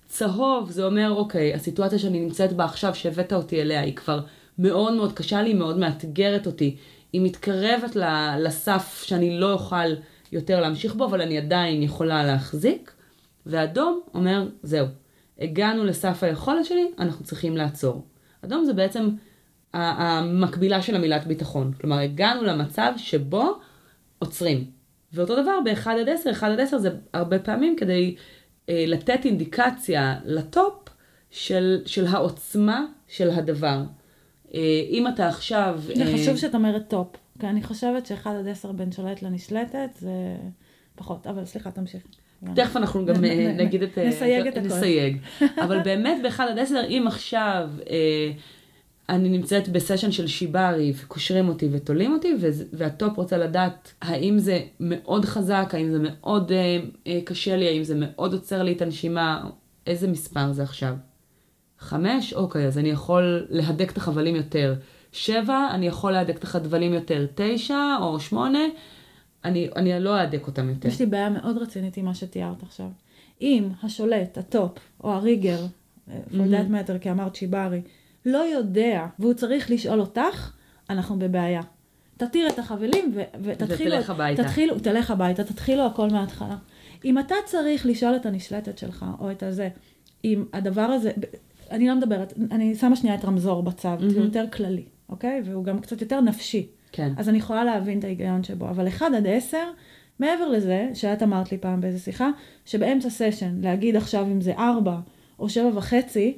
צהוב זה אומר, אוקיי, הסיטואציה שאני נמצאת בה עכשיו, שהבאת אותי אליה, היא כבר מאוד מאוד קשה לי, מאוד מאתגרת אותי. היא מתקרבת ל- לסף שאני לא אוכל יותר להמשיך בו, אבל אני עדיין יכולה להחזיק. ואדום אומר, זהו, הגענו לסף היכולת שלי, אנחנו צריכים לעצור. אדום זה בעצם המקבילה של המילת ביטחון. כלומר, הגענו למצב שבו עוצרים. ואותו דבר ב-1 עד 10, 1 עד 10 זה הרבה פעמים כדי אה, לתת אינדיקציה ל top של, של העוצמה של הדבר. אה, אם אתה עכשיו... זה אה... חשוב שאת אומרת top, כי אני חושבת ש-1 עד 10 בין שולט לנשלטת זה פחות, אבל סליחה, תמשיך. תכף אנחנו גם אה, נגיד את... נסייג את הכל. נסייג. אבל באמת ב-1 עד 10, אם עכשיו... אה, אני נמצאת בסשן של שיברי וקושרים אותי ותולים אותי והטופ רוצה לדעת האם זה מאוד חזק, האם זה מאוד אה, אה, קשה לי, האם זה מאוד עוצר לי את הנשימה, איזה מספר זה עכשיו. חמש, אוקיי, אז אני יכול להדק את החבלים יותר. שבע, אני יכול להדק את החבלים יותר. תשע או שמונה, אני, אני לא אהדק אותם יותר. יש לי בעיה מאוד רצינית עם מה שתיארת עכשיו. אם השולט, ה top, או ה rigger, פולדת mm-hmm. מטר, כי אמרת שיבארי, לא יודע, והוא צריך לשאול אותך, אנחנו בבעיה. תתיר את החבלים ו- ותתחילו... ותלך הביתה. תתחילו, תלך הביתה, תתחילו הכל מההתחלה. אם אתה צריך לשאול את הנשלטת שלך, או את הזה, אם הדבר הזה, אני לא מדברת, אני שמה שנייה את רמזור בצד, mm-hmm. הוא יותר כללי, אוקיי? והוא גם קצת יותר נפשי. כן. אז אני יכולה להבין את ההיגיון שבו, אבל 1 עד 10, מעבר לזה, שאת אמרת לי פעם באיזה שיחה, שבאמצע סשן, להגיד עכשיו אם זה 4 או 7 וחצי,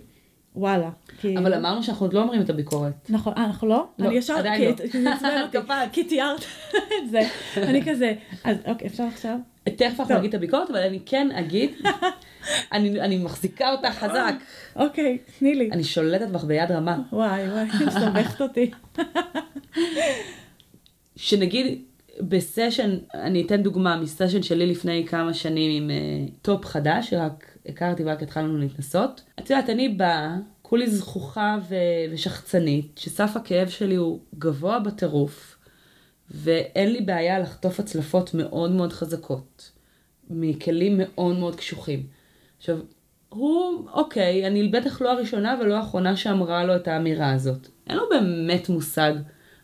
וואלה. כי... אבל אמרנו שאנחנו עוד לא אומרים את הביקורת. נכון, אה, אנחנו לא? לא, אני ישר, עדיין כי, לא. כי תיארת את זה. אני כזה, אז אוקיי, אפשר עכשיו? תכף אנחנו נגיד את הביקורת, אבל אני כן אגיד, אני, אני מחזיקה אותה חזק. אוקיי, תני לי. אני שולטת בך ביד רמה. וואי, וואי, מסתבכת אותי. שנגיד בסשן, אני אתן דוגמה מסשן שלי לפני כמה שנים עם uh, top חדש, שרק הכרתי ורק התחלנו להתנסות. את יודעת, אני באה, כולי זחוחה ו- ושחצנית, שסף הכאב שלי הוא גבוה בטירוף, ואין לי בעיה לחטוף הצלפות מאוד מאוד חזקות, מכלים מאוד מאוד קשוחים. עכשיו, הוא, אוקיי, אני בטח לא הראשונה ולא האחרונה שאמרה לו את האמירה הזאת. אין לו באמת מושג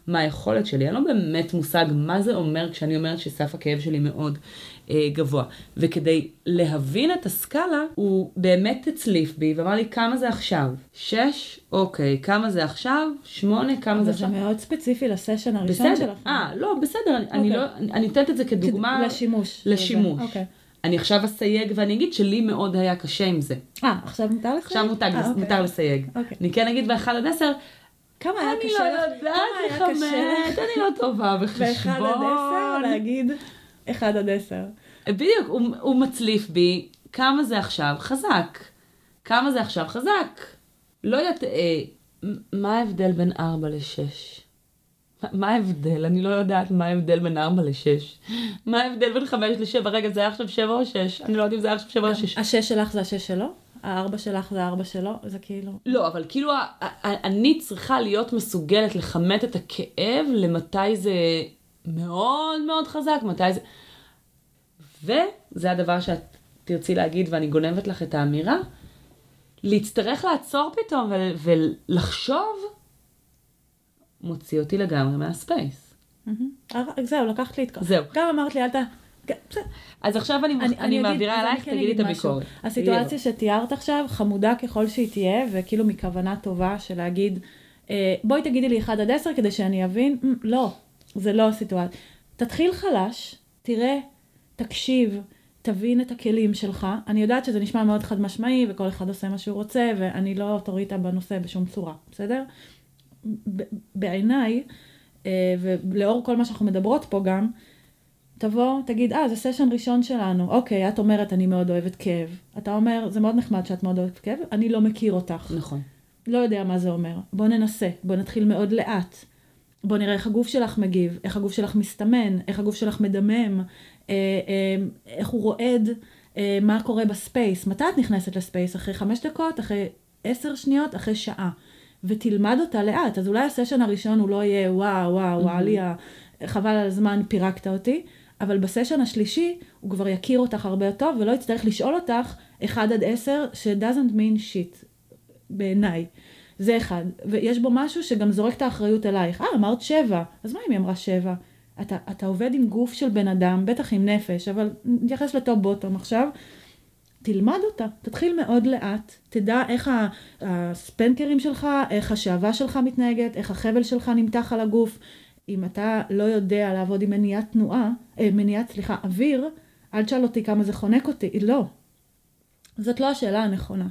מה היכולת שלי, אין לו באמת מושג מה זה אומר כשאני אומרת שסף הכאב שלי מאוד גבוה. וכדי להבין את הסקאלה, הוא באמת הצליף בי ואמר לי כמה זה עכשיו? שש? אוקיי, כמה זה עכשיו? שמונה? כמה זה עכשיו? זה מאוד ספציפי לסשן הראשון שלך. אה, לא, בסדר, אוקיי. אני לא, אני אתן את זה כדוגמה. לשימוש. לשימוש. אוקיי. אני עכשיו אסייג ואני אגיד שלי מאוד היה קשה עם זה. אה, עכשיו מותר לסייג? עכשיו מותר, 아, אוקיי. מותר לסייג. אוקיי. אני כן אגיד באחד עד עשר, כמה היה קשה לך? אני לא יודעת לכמת, אני לא טובה בחשבון. באחד עד עשר להגיד אחד עד עשר. בדיוק, הוא, הוא מצליף בי כמה זה עכשיו חזק. כמה זה עכשיו חזק. לא יודעת, אה, מה ההבדל בין 4 ל-6? מה ההבדל? אני לא יודעת מה ההבדל בין 4 ל-6. מה ההבדל בין 5 ל-7? רגע, זה היה עכשיו 7 או 6? אני לא יודעת אם זה היה עכשיו 7 או 6. השש שלך זה השש שלו? הארבע שלך זה הארבע שלו? זה כאילו... לא, אבל כאילו אני צריכה להיות מסוגלת לכמת את הכאב למתי זה מאוד מאוד חזק, מתי זה... וזה הדבר שאת תרצי להגיד ואני גונבת לך את האמירה, להצטרך לעצור פתאום ולחשוב, מוציא אותי לגמרי מהספייס. זהו, לקחת לי את כל... זהו. גם אמרת לי, אל ת... אז עכשיו אני, אני, אני מעבירה אלייך, תגידי את הביקורת. הסיטואציה שתיארת עכשיו, חמודה ככל שהיא תהיה, וכאילו מכוונה טובה של להגיד, אה, בואי תגידי לי 1 עד 10 כדי שאני אבין, לא, זה לא הסיטואציה. תתחיל חלש, תראה, תקשיב, תבין את הכלים שלך. אני יודעת שזה נשמע מאוד חד משמעי, וכל אחד עושה מה שהוא רוצה, ואני לא אוטוריטה בנושא בשום צורה, בסדר? בעיניי, אה, ולאור כל מה שאנחנו מדברות פה גם, תבוא, תגיד, אה, זה סשן ראשון שלנו. אוקיי, את אומרת, אני מאוד אוהבת כאב. אתה אומר, זה מאוד נחמד שאת מאוד אוהבת כאב, אני לא מכיר אותך. נכון. לא יודע מה זה אומר. בוא ננסה, בוא נתחיל מאוד לאט. בוא נראה איך הגוף שלך מגיב, איך הגוף שלך מסתמן, איך הגוף שלך מדמם, אה, אה, איך הוא רועד, אה, מה קורה ב space. מתי את נכנסת ל space? אחרי חמש דקות, אחרי עשר שניות, אחרי שעה. ותלמד אותה לאט. אז אולי הסשן הראשון הוא לא יהיה וואו, וואו, וואו, לי, חבל על הזמן, פירקת אותי. אבל בסשן השלישי הוא כבר יכיר אותך הרבה יותר טוב ולא יצטרך לשאול אותך 1 עד 10 ש- doesn't mean shit בעיניי. זה אחד. ויש בו משהו שגם זורק את האחריות אלייך. אה, אמרת שבע, אז מה אם היא אמרה שבע? אתה, אתה עובד עם גוף של בן אדם, בטח עם נפש, אבל נתייחס לטופ בוטום עכשיו. תלמד אותה, תתחיל מאוד לאט, תדע איך הספנקרים שלך, איך השעווה שלך מתנהגת, איך החבל שלך נמתח על הגוף. אם אתה לא יודע לעבוד עם מניעת תנועה, אה, מניעת, סליחה, אוויר, אל תשאל אותי כמה זה חונק אותי, לא. זאת לא השאלה הנכונה.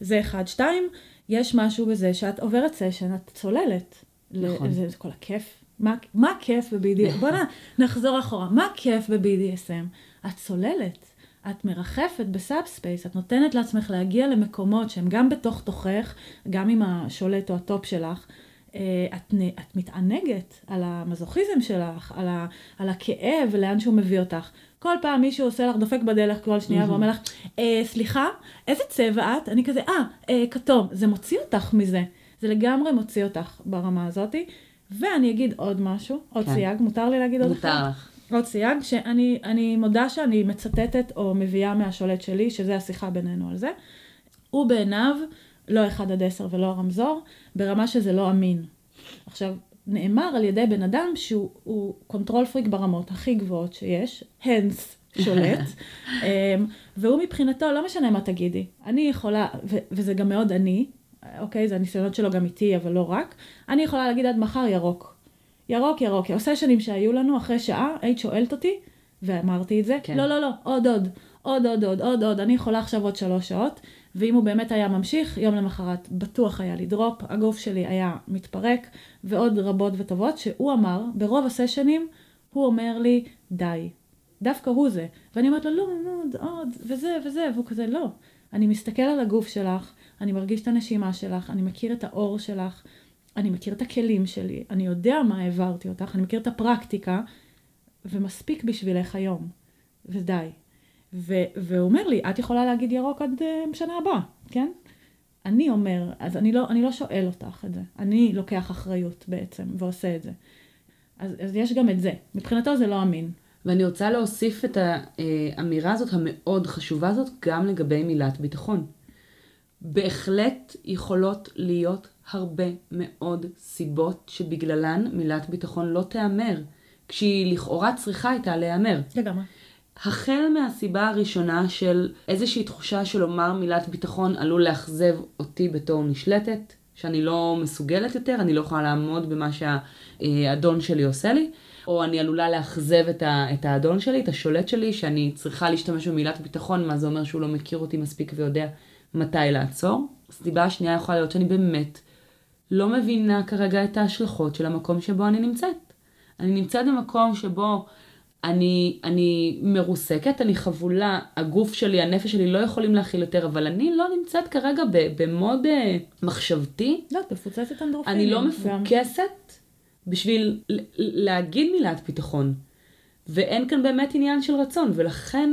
זה אחד. שתיים, יש משהו בזה שאת עוברת סשן, את צוללת. נכון. זה, זה כל הכיף. מה, מה הכיף ב-BDSM? בוא נחזור אחורה. מה הכיף ב-BDSM? את צוללת. את מרחפת ב subspace, את נותנת לעצמך להגיע למקומות שהם גם בתוך תוכך, גם עם השולט או ה top שלך. אה, את, את מתענגת על המזוכיזם שלך, על, ה, על הכאב ולאן שהוא מביא אותך. כל פעם מישהו עושה לך, דופק בדלת כל שנייה מהמם. ואומר לך, אה, סליחה, איזה צבע את? אני כזה, אה, אה, כתום. זה מוציא אותך מזה. זה לגמרי מוציא אותך ברמה הזאתי. ואני אגיד עוד משהו, עוד כן. סייג, מותר לי להגיד עוד אחד? מותר לך. עוד סייג, שאני אני מודה שאני מצטטת או מביאה מהשולט שלי, שזה השיחה בינינו על זה. הוא בעיניו לא 1 עד 10 ולא הרמזור, ברמה שזה לא אמין. עכשיו, נאמר על ידי בן אדם שהוא הוא control freak ברמות הכי גבוהות שיש, הנס שולט, אמ, והוא מבחינתו, לא משנה מה תגידי, אני יכולה, ו- וזה גם מאוד אני, אוקיי, זה הניסיונות שלו גם איתי, אבל לא רק, אני יכולה להגיד עד מחר ירוק. ירוק, ירוק. הסשנים שהיו לנו אחרי שעה, היית שואלת אותי, ואמרתי את זה, כן. לא, לא, לא, עוד, עוד, עוד, עוד, עוד, עוד, עוד, אני יכולה עכשיו עוד שלוש שעות, ואם הוא באמת היה ממשיך, יום למחרת בטוח היה לי דרופ, הגוף שלי היה מתפרק, ועוד רבות וטובות, שהוא אמר, ברוב הסשנים, הוא אומר לי, די. דווקא הוא זה. ואני אומרת לו, לא, לא, עוד, עוד, וזה, וזה, והוא כזה, לא. אני מסתכל על הגוף שלך, אני מרגיש את הנשימה שלך, אני מכיר את האור שלך, אני מכיר את הכלים שלי, אני יודע מה העברתי אותך, אני מכיר את הפרקטיקה, ומספיק בשבילך היום, ודי. ו- והוא אומר לי, את יכולה להגיד ירוק עד uh, שנה הבאה, כן? אני אומר, אז אני לא, אני לא שואל אותך את זה, אני לוקח אחריות בעצם, ועושה את זה. אז, אז יש גם את זה, מבחינתו זה לא אמין. ואני רוצה להוסיף את האמירה הזאת המאוד חשובה הזאת גם לגבי מילת ביטחון. בהחלט יכולות להיות הרבה מאוד סיבות שבגללן מילת ביטחון לא תיאמר, כשהיא לכאורה צריכה הייתה להיאמר. לגמרי. החל מהסיבה הראשונה של איזושהי תחושה של לומר מילת ביטחון עלול לאכזב אותי בתור נשלטת, שאני לא מסוגלת יותר, אני לא יכולה לעמוד במה שהאדון שלי עושה לי, או אני עלולה לאכזב את, ה, את האדון שלי, את השולט שלי, שאני צריכה להשתמש במילת ביטחון, מה זה אומר שהוא לא מכיר אותי מספיק ויודע מתי לעצור. הסיבה השנייה יכולה להיות שאני באמת לא מבינה כרגע את ההשלכות של המקום שבו אני נמצאת. אני נמצאת במקום שבו אני, אני מרוסקת, אני חבולה, הגוף שלי, הנפש שלי לא יכולים להכיל יותר, אבל אני לא נמצאת כרגע במוד אה, מחשבתי. לא, את מפוצצת אנדרופינים. אני לא גם. מפוקסת בשביל ל- להגיד מילת ביטחון. ואין כאן באמת עניין של רצון, ולכן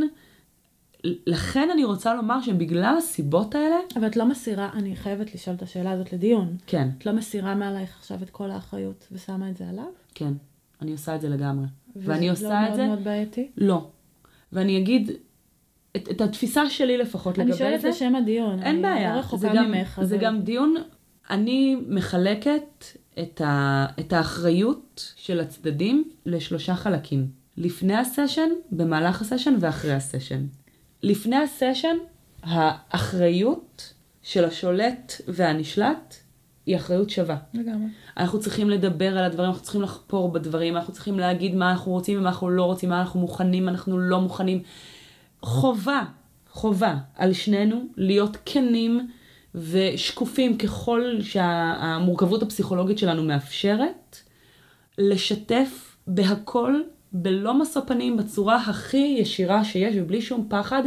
לכן אני רוצה לומר שבגלל הסיבות האלה, אבל את לא מסירה, אני חייבת לשאול את השאלה הזאת לדיון. כן, את לא מסירה מעלייך עכשיו את כל האחריות ושמה את זה עליו? כן, אני עושה את זה לגמרי. וזה ואני לא עושה את מאוד זה, מאוד בעייתי? לא. ואני אגיד, את, את התפיסה שלי לפחות אני לגבי שואלת זה, לשם הדיון. אין אני בעיה, לא זה רחוקה גם, ממך. זה אבל- גם דיון, אני מחלקת את, ה, את האחריות של הצדדים לשלושה חלקים. לפני הסשן, במהלך הסשן ואחרי הסשן. לפני הסשן, האחריות של השולט והנשלט היא אחריות שווה. לגמרי. אנחנו צריכים לדבר על הדברים, אנחנו צריכים לחפור בדברים, אנחנו צריכים להגיד מה אנחנו רוצים ומה אנחנו לא רוצים, מה אנחנו מוכנים, מה אנחנו לא מוכנים. חובה, חובה על שנינו להיות כנים ושקופים ככל שהמורכבות הפסיכולוגית שלנו מאפשרת, לשתף בהכל, בלא משוא פנים, בצורה הכי ישירה שיש ובלי שום פחד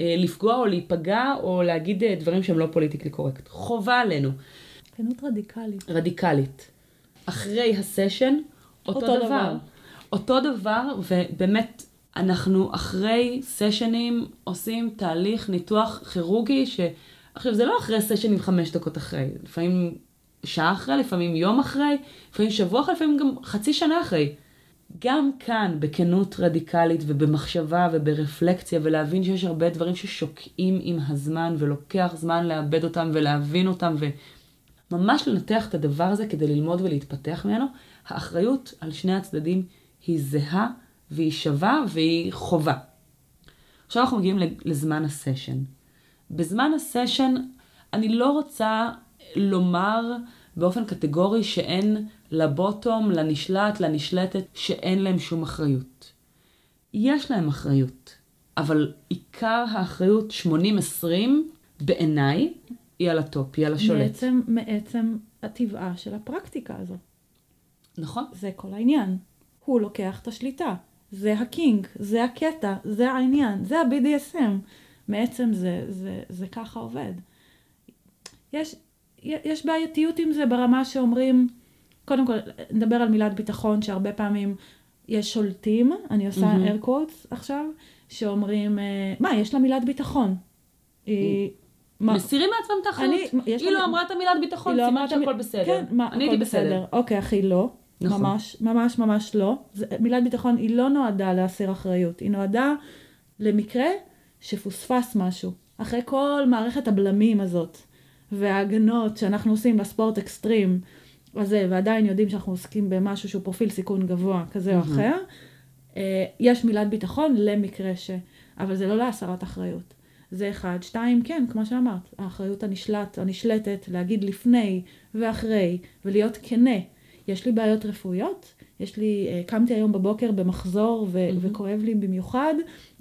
אה, לפגוע או להיפגע או להגיד אה, דברים שהם לא פוליטיקלי קורקט. חובה עלינו. כנות רדיקלית. רדיקלית. אחרי הסשן, אותו, אותו דבר. דבר. אותו דבר, ובאמת, אנחנו אחרי סשנים עושים תהליך ניתוח כירורגי, ש... עכשיו, זה לא אחרי סשנים חמש דקות אחרי, לפעמים שעה אחרי, לפעמים יום אחרי, לפעמים שבוע אחרי, לפעמים גם חצי שנה אחרי. גם כאן, בכנות רדיקלית ובמחשבה וברפלקציה, ולהבין שיש הרבה דברים ששוקעים עם הזמן, ולוקח זמן לאבד אותם ולהבין אותם, וממש לנתח את הדבר הזה כדי ללמוד ולהתפתח ממנו, האחריות על שני הצדדים היא זהה, והיא שווה, והיא חובה. עכשיו אנחנו מגיעים לזמן הסשן. בזמן הסשן, אני לא רוצה לומר באופן קטגורי שאין לבוטום, לנשלט, לנשלטת, שאין להם שום אחריות. יש להם אחריות, אבל עיקר האחריות 80-20 בעיניי היא על ה top, היא על השולט. מעצם, מעצם הטבעה של הפרקטיקה הזו. נכון. זה כל העניין. הוא לוקח את השליטה. זה ה kink, זה הקטע, זה העניין, זה ה-BDSM. מעצם זה, זה, זה ככה עובד. יש, יש בעייתיות עם זה ברמה שאומרים, קודם כל, נדבר על מילת ביטחון, שהרבה פעמים יש שולטים, אני עושה mm-hmm. air quotes עכשיו, שאומרים, אה, מה, יש לה מילת ביטחון. היא... מה? מסירים מעצמם את האחריות. היא לא אמרה את המילת ביטחון, לא סימן שהכל בסדר. כן, מה, אני הייתי בסדר. אוקיי, אחי, לא. נכון. ממש, ממש ממש לא. מילת ביטחון היא לא נועדה להסיר אחריות, היא נועדה למקרה שפוספס משהו. אחרי כל מערכת הבלמים הזאת, וההגנות שאנחנו עושים בספורט אקסטרים הזה, ועדיין יודעים שאנחנו עוסקים במשהו שהוא פרופיל סיכון גבוה כזה או אחר, אה, יש מילת ביטחון למקרה ש... אבל זה לא להסרת אחריות. זה אחד. שתיים, כן, כמו שאמרת, האחריות הנשלט, הנשלטת, להגיד לפני ואחרי, ולהיות כנה. יש לי בעיות רפואיות, יש לי, אה, קמתי היום בבוקר במחזור ו- mm-hmm. וכואב לי במיוחד,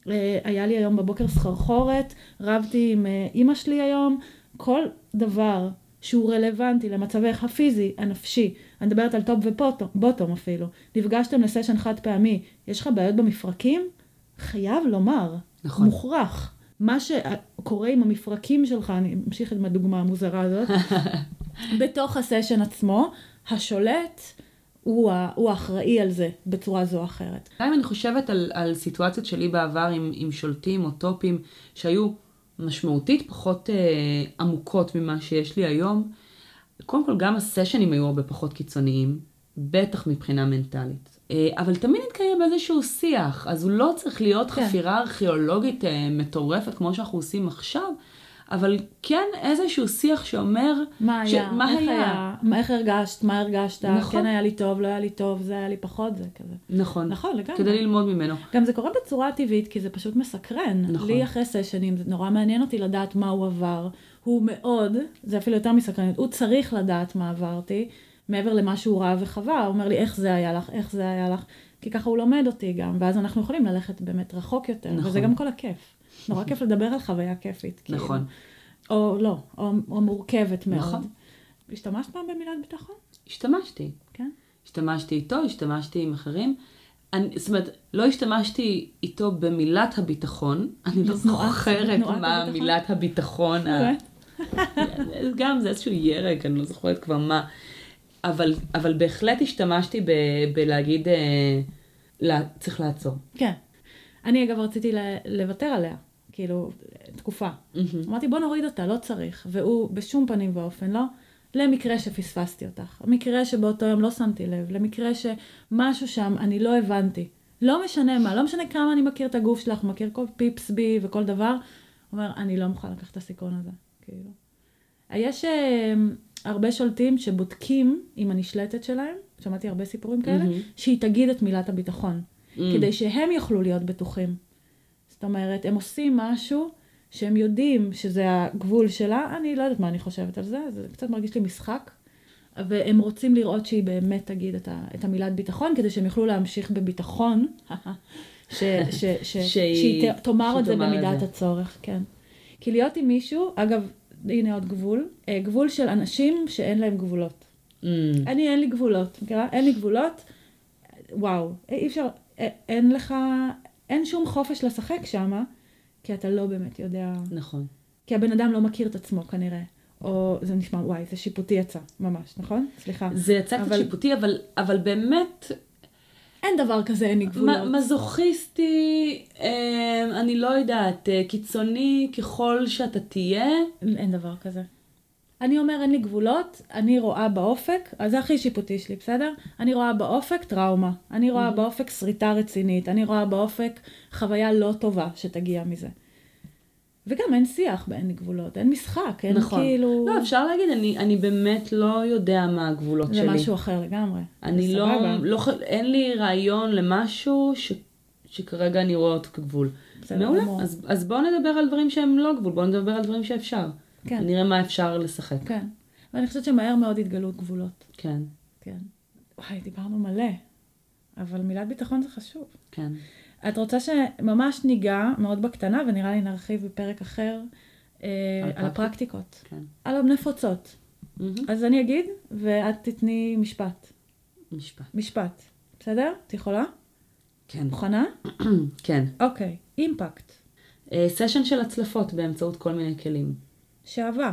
אה, היה לי היום בבוקר סחרחורת, רבתי עם אימא שלי היום, כל דבר שהוא רלוונטי למצבך הפיזי, הנפשי, אני מדברת על top ו bottom אפילו, נפגשתם לסשן חד פעמי, יש לך בעיות במפרקים? חייב לומר, נכון. מוכרח. מה שקורה עם המפרקים שלך, אני אמשיך עם הדוגמה המוזרה הזאת, בתוך הסשן עצמו, השולט הוא, הוא האחראי על זה בצורה זו או אחרת. גם אם אני חושבת על, על סיטואציות שלי בעבר עם, עם שולטים או טופים שהיו משמעותית פחות אה, עמוקות ממה שיש לי היום. קודם כל, גם הסשנים היו הרבה פחות קיצוניים, בטח מבחינה מנטלית. אה, אבל תמיד נתקיים איזשהו שיח, אז הוא לא צריך להיות כן. חפירה ארכיאולוגית אה, מטורפת כמו שאנחנו עושים עכשיו, אבל כן איזשהו שיח שאומר... מה ש... היה? מה איך היה? היה? מה, איך הרגשת? מה הרגשת? נכון. כן היה לי טוב, לא היה לי טוב, זה היה לי פחות, זה כזה. נכון. נכון, לגמרי. כדי ללמוד ממנו. גם זה קורה בצורה טבעית, כי זה פשוט מסקרן. נכון. לי אחרי סשנים, זה נורא מעניין אותי לדעת מה הוא עבר. הוא מאוד, זה אפילו יותר מסקרנות, הוא צריך לדעת מה עברתי, מעבר למה שהוא ראה וחווה, הוא אומר לי, איך זה היה לך, איך זה היה לך, כי ככה הוא לומד אותי גם, ואז אנחנו יכולים ללכת באמת רחוק יותר, נכון. וזה גם כל הכיף. נורא כיף לדבר על חוויה כיפית. כאילו. נכון. או לא, או, או מורכבת מאוד. נכון. השתמשת פעם במילת ביטחון? השתמשתי. כן? השתמשתי איתו, השתמשתי עם אחרים. אני, זאת אומרת, לא השתמשתי איתו במילת הביטחון, אני לא זוכרת מה מילת הביטחון. גם זה איזשהו ירק, אני לא זוכרת כבר מה. אבל, אבל בהחלט השתמשתי ב, בלהגיד, אה, לה, צריך לעצור. כן. אני אגב רציתי לוותר עליה. כאילו, תקופה. Mm-hmm. אמרתי, בוא נוריד אותה, לא צריך. והוא בשום פנים ואופן לא. למקרה שפספסתי אותך, למקרה שבאותו יום לא שמתי לב, למקרה שמשהו שם אני לא הבנתי. לא משנה מה, לא משנה כמה אני מכיר את הגוף שלך, מכיר כל פיפס בי וכל דבר, אומר, אני לא מוכן לקחת את הסיכון הזה, כאילו. יש uh, הרבה שולטים שבודקים עם הנשלטת שלהם, שמעתי הרבה סיפורים כאלה, mm-hmm. שהיא תגיד את מילת הביטחון, mm-hmm. כדי שהם יוכלו להיות בטוחים. זאת אומרת, הם עושים משהו שהם יודעים שזה הגבול שלה, אני לא יודעת מה אני חושבת על זה, זה קצת מרגיש לי משחק, והם רוצים לראות שהיא באמת תגיד את, ה, את המילת ביטחון, כדי שהם יוכלו להמשיך בביטחון, ש, ש, ש, שהיא תאמר את זה במידת הצורך, כן. כי להיות עם מישהו, אגב, הנה עוד גבול, אה, גבול של אנשים שאין להם גבולות. Mm. אני, אין לי גבולות, מכירה? אין לי גבולות, וואו, אי אפשר, אה, אין לך, אין שום חופש לשחק שמה, כי אתה לא באמת יודע. נכון. כי הבן אדם לא מכיר את עצמו כנראה. או זה נשמע, וואי, זה שיפוטי יצא, ממש, נכון? סליחה. זה יצא קצת אבל... שיפוטי, אבל, אבל באמת... אין דבר כזה, אין לי גבולות. מזוכיסטי, אה, אני לא יודעת, אה, קיצוני ככל שאתה תהיה. אין דבר כזה. אני אומר, אין לי גבולות, אני רואה באופק, אז זה הכי שיפוטי שלי, בסדר? אני רואה באופק טראומה, אני רואה mm-hmm. באופק שריטה רצינית, אני רואה באופק חוויה לא טובה שתגיע מזה. וגם אין שיח באין לי גבולות, אין משחק, אין נכון. כאילו... לא, אפשר להגיד, אני, אני באמת לא יודע מה הגבולות זה שלי. זה משהו אחר לגמרי. אני לא, לא, אין לי רעיון למשהו ש, שכרגע אני רואה אותו כגבול. מעולה. גמור. אז, אז בואו נדבר על דברים שהם לא גבול, בואו נדבר על דברים שאפשר. כן. נראה מה אפשר לשחק. כן. ואני חושבת שמהר מאוד יתגלו גבולות. כן, כן. וואי, דיברנו מלא. אבל מילת ביטחון זה חשוב. כן. את רוצה שממש ניגע מאוד בקטנה, ונראה לי נרחיב בפרק אחר, אה, על על הפרקטיקות. כן. על הנפוצות. מהמם. אז אני אגיד, ואת תתני משפט. משפט. משפט. בסדר? את יכולה? כן. מוכנה? כן. אוקיי. אימפקט. אה, סשן של הצלפות באמצעות כל מיני כלים. שעבה.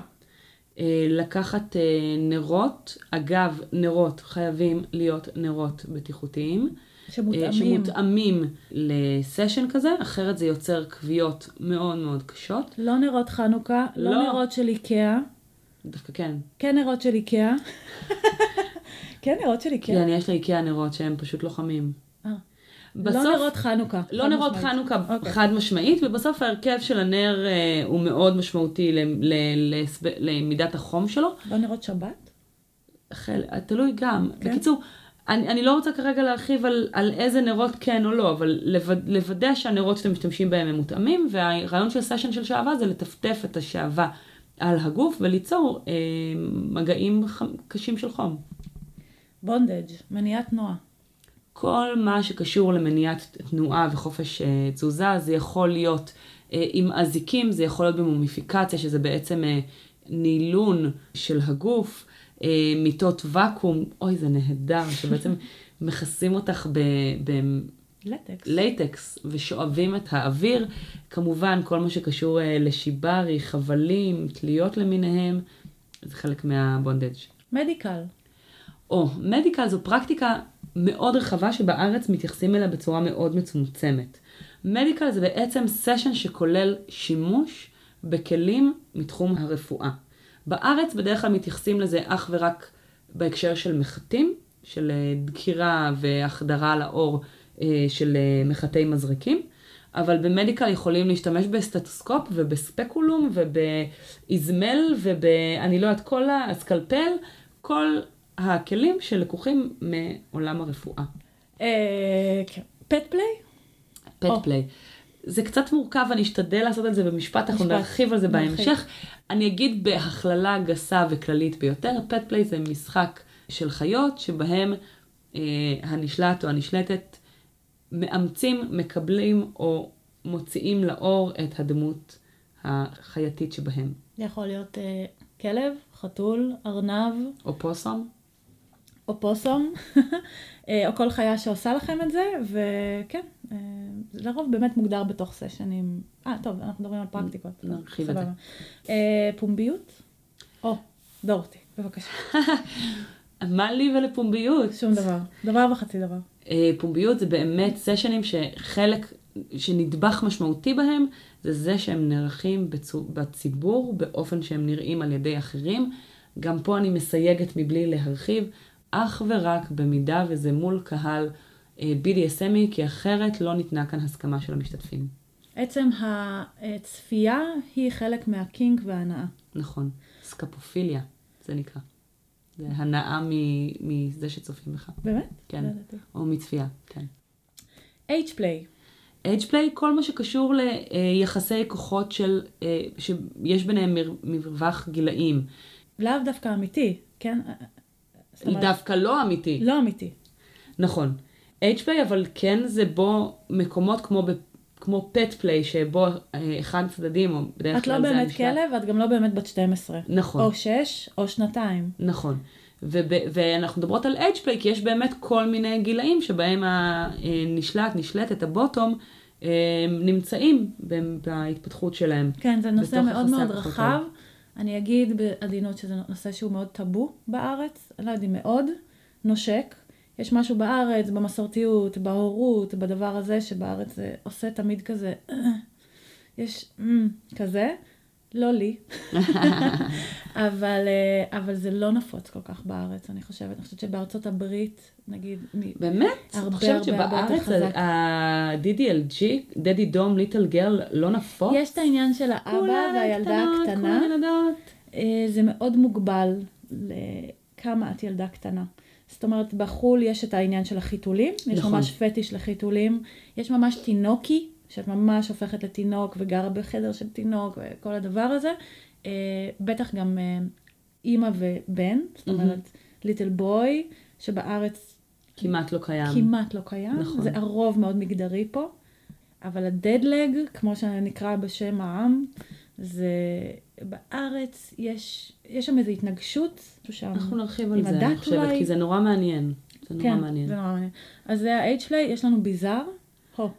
אה, לקחת נרות, אגב, נרות חייבים להיות נרות בטיחותיים. אה, שמותאמים. שמותאמים לסשן כזה, אחרת זה יוצר כוויות מאוד מאוד קשות. לא נרות חנוכה, לא, לא. נרות של איקאה. דווקא כן. כן נרות של איקאה. כן נרות של איקאה. כן, יש לאיקאה נרות שהם פשוט לוחמים. אה. בסוף, לא נרות חנוכה. לא נרות משמעית. חנוכה אוקיי. חד משמעית, ובסוף ההרכב של הנר אה, הוא מאוד משמעותי ל- ל- לסב- למידת החום שלו. לא נרות שבת? חל... תלוי גם. כן. בקיצור, אני, אני לא רוצה כרגע להרחיב על, על איזה נרות כן או לא, אבל לווד, לוודא שהנרות שאתם משתמשים בהם הם מותאמים, והרעיון של סשן של שעווה זה לטפטף את השעווה על הגוף וליצור אה, מגעים ח... קשים של חום. בונדג', מניעת תנועה. כל מה שקשור למניעת תנועה וחופש אה, תזוזה, זה יכול להיות אה, עם אזיקים, זה יכול להיות במומיפיקציה, שזה בעצם אה, נילון של הגוף, מיטות ואקום, אוי זה נהדר, שבעצם מכסים אותך לטקס. בלייטקס ושואבים את האוויר. כמובן, כל מה שקשור אה, לשיברי, חבלים, תליות למיניהם, זה חלק מהבונדג'. מדיקל. או, מדיקל זו פרקטיקה מאוד רחבה שבארץ מתייחסים אליה בצורה מאוד מצומצמת. מדיקל זה בעצם סשן שכולל שימוש בכלים מתחום הרפואה. בארץ בדרך כלל מתייחסים לזה אך ורק בהקשר של מחטים, של אה, דקירה והחדרה לאור אה, של אה, מחטי מזרקים, אבל ב medical יכולים להשתמש בסטטוסקופ ובספקולום ובאזמל ובאני לא יודעת כל ה scalpel, כל הכלים שלקוחים מעולם הרפואה. pet play? pet. play. זה קצת מורכב, אני אשתדל לעשות את זה במשפט, אנחנו. נרחיב על זה. בהמשך. אני אגיד בהכללה גסה וכללית ביותר, pet play זה משחק של חיות שבהם אה, הנשלט או הנשלטת מאמצים, מקבלים או מוציאים לאור את הדמות החייתית שבהם. יכול להיות אה, כלב, חתול, ארנב, או פוסום. או פוסום, אה, או כל חיה שעושה לכם את זה, וכן, אה, זה לרוב באמת מוגדר בתוך סשנים. אה, טוב, אנחנו מדברים על פרקטיקות. נרחיב את זה. אה, פומביות? או, דורתי, בבקשה. מה לי ולפומביות? שום דבר. דבר וחצי דבר. אה, פומביות זה באמת סשנים שחלק, שנדבך משמעותי בהם, זה זה שהם נערכים בציבור באופן שהם נראים על ידי אחרים. גם פה אני מסייגת מבלי להרחיב, אך ורק במידה וזה מול קהל אה, BDSMי, כי אחרת לא ניתנה כאן הסכמה של המשתתפים. עצם הצפייה היא חלק מהקינק וההנאה. נכון. סקפופיליה, זה נקרא. זה הנאה מזה שצופים בך. באמת? כן. לא. או מצפייה, כן. H-play. אייג' פליי, כל מה שקשור ליחסי כוחות של, אה, שיש ביניהם מר- מרווח גילאים. לאו דווקא אמיתי, כן? אומרת, דווקא לא אמיתי. לא אמיתי. נכון. play, אבל כן זה בו מקומות כמו, ב, כמו pet play, שבו אה, אחד הצדדים, או בדרך את כלל לא זה באמת הנשלט. כלב, ואת גם לא באמת בת 12. נכון. או 6, או שנתיים. נכון. וב, ואנחנו מדברות על age play, כי יש באמת כל מיני גילאים שבהם הנשלט, נשלטת, ה bottom, אה, נמצאים בהתפתחות שלהם. כן, זה נושא מאוד מאוד רחב. אני אגיד בעדינות שזה נושא שהוא מאוד טאבו בארץ, אני לא יודעת אם מאוד, נושק. יש משהו בארץ, במסורתיות, בהורות, בדבר הזה, שבארץ זה עושה תמיד כזה, יש "אמ", כזה, לא לי. אבל, אה, אבל זה לא נפוץ כל כך בארץ, אני חושבת. אני חושבת שבארצות הברית, נגיד, באמת? הרבה, את חושבת הרבה, הרבה יותר שבארץ חזק. ה-DDLG, דדי דום ליטל גרל, לא נפוץ? יש את העניין של האבא והילדה הקטנה. כולן ילדות. אה, זה מאוד מוגבל לכמה את ילדה קטנה. זאת אומרת, בחו"ל יש את העניין של החיתולים, יש נכון. ממש פטיש לחיתולים, יש ממש תינוקי, שאת ממש הופכת לתינוק וגרה בחדר של תינוק וכל הדבר הזה. אה, בטח גם אה, אימא ובן, זאת אומרת, ליטל בוי, שבארץ כמעט לא קיים. כמעט לא קיים. נכון. זה הרוב מאוד מגדרי פה. אבל הדדלג, כמו שנקרא בשם העם, זה בארץ יש, יש שם איזו התנגשות, שם. אנחנו נרחיב על זה, אני חושבת, אולי? כי זה נורא מעניין. זה נורא כן, מעניין. זה נורא מעניין. אז זה ה-age play, יש לנו bizarre, הו,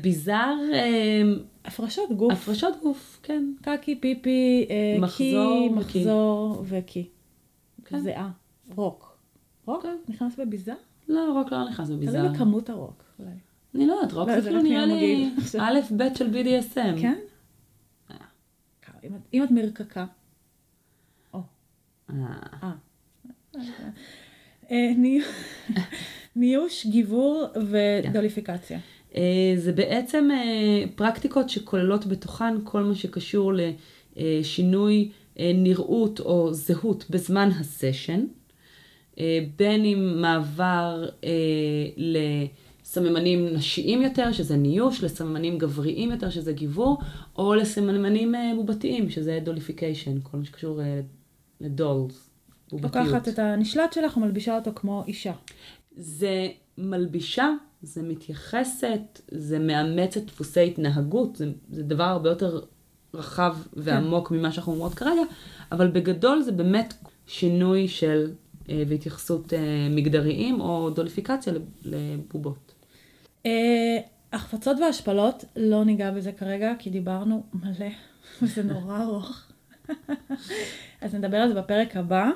bizarre, אה, הפרשות גוף, הפרשות גוף, כן. קקי, פיפי, אה, מחזור קי. מחזור וקיא. כן. זיעה, רוק. רוק? כן. נכנס ב bizarre? לא, רוק לא נכנס תלוי ב bizarre. בכמות הרוק, אולי. אני לא יודעת, רוק לא, זה כאילו נראה לי. א' ב' של BDSM. כן? אם את- מרקקה. או. אה, אה. ניוש, גיבור ודוליפיקציה. אה, זה בעצם אה, פרקטיקות שכוללות בתוכן כל מה שקשור לשינוי אה, נראות או זהות בזמן הסשן, בין אם מעבר אה, לסממנים נשיים יותר, שזה ניוש, לסממנים גבריים יותר, שזה גיבור, או לסממנים בובתיים, שזה dollification, כל מה שקשור ל dolls, בובתיות. לוקחת את הנשלט שלך ומלבישה אותו כמו אישה. זה מלבישה, זה מתייחסת, זה מאמץ את דפוסי התנהגות, זה, זה דבר הרבה יותר רחב ועמוק ממה שאנחנו אומרות כרגע, אבל בגדול זה באמת שינוי של אה, והתייחסות אה, מגדריים או דוליפיקציה לב- לבובות. אה, החפצות והשפלות, לא ניגע בזה כרגע, כי דיברנו מלא, וזה נורא ארוך. אז נדבר על זה בפרק הבא,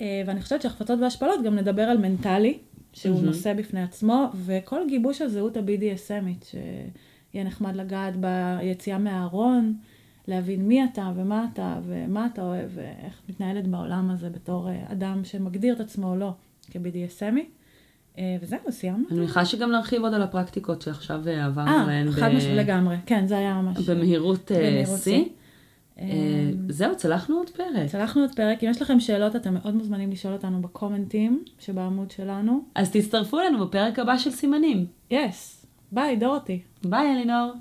אה, ואני חושבת שהחפצות והשפלות גם נדבר על מנטלי, שהוא מהמם. נושא בפני עצמו, וכל גיבוש הזהות ה-BDSMית, שיהיה נחמד לגעת ביציאה מהארון, להבין מי אתה ומה אתה ומה אתה אוהב, ואיך את מתנהלת בעולם הזה בתור אה, אדם שמגדיר את עצמו או לא כ-BDSMי. אה, וזהו, סיימנו. אני מניחה שגם נרחיב עוד על הפרקטיקות שעכשיו אה, עברנו אה, עליהן חד משמעית לגמרי. כן, זה היה ממש... אה, במהירות שיא. אה, זהו, צלחנו עוד פרק. צלחנו עוד פרק. אם יש לכם שאלות, אתם מאוד מוזמנים לשאול אותנו בקומנטים שבעמוד שלנו. אז תצטרפו אלינו בפרק הבא של סימנים. יס, ביי, דורותי. ביי אלינור.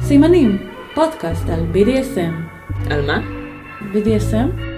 סימנים, פודקאסט על BDSM. על מה? BDSM?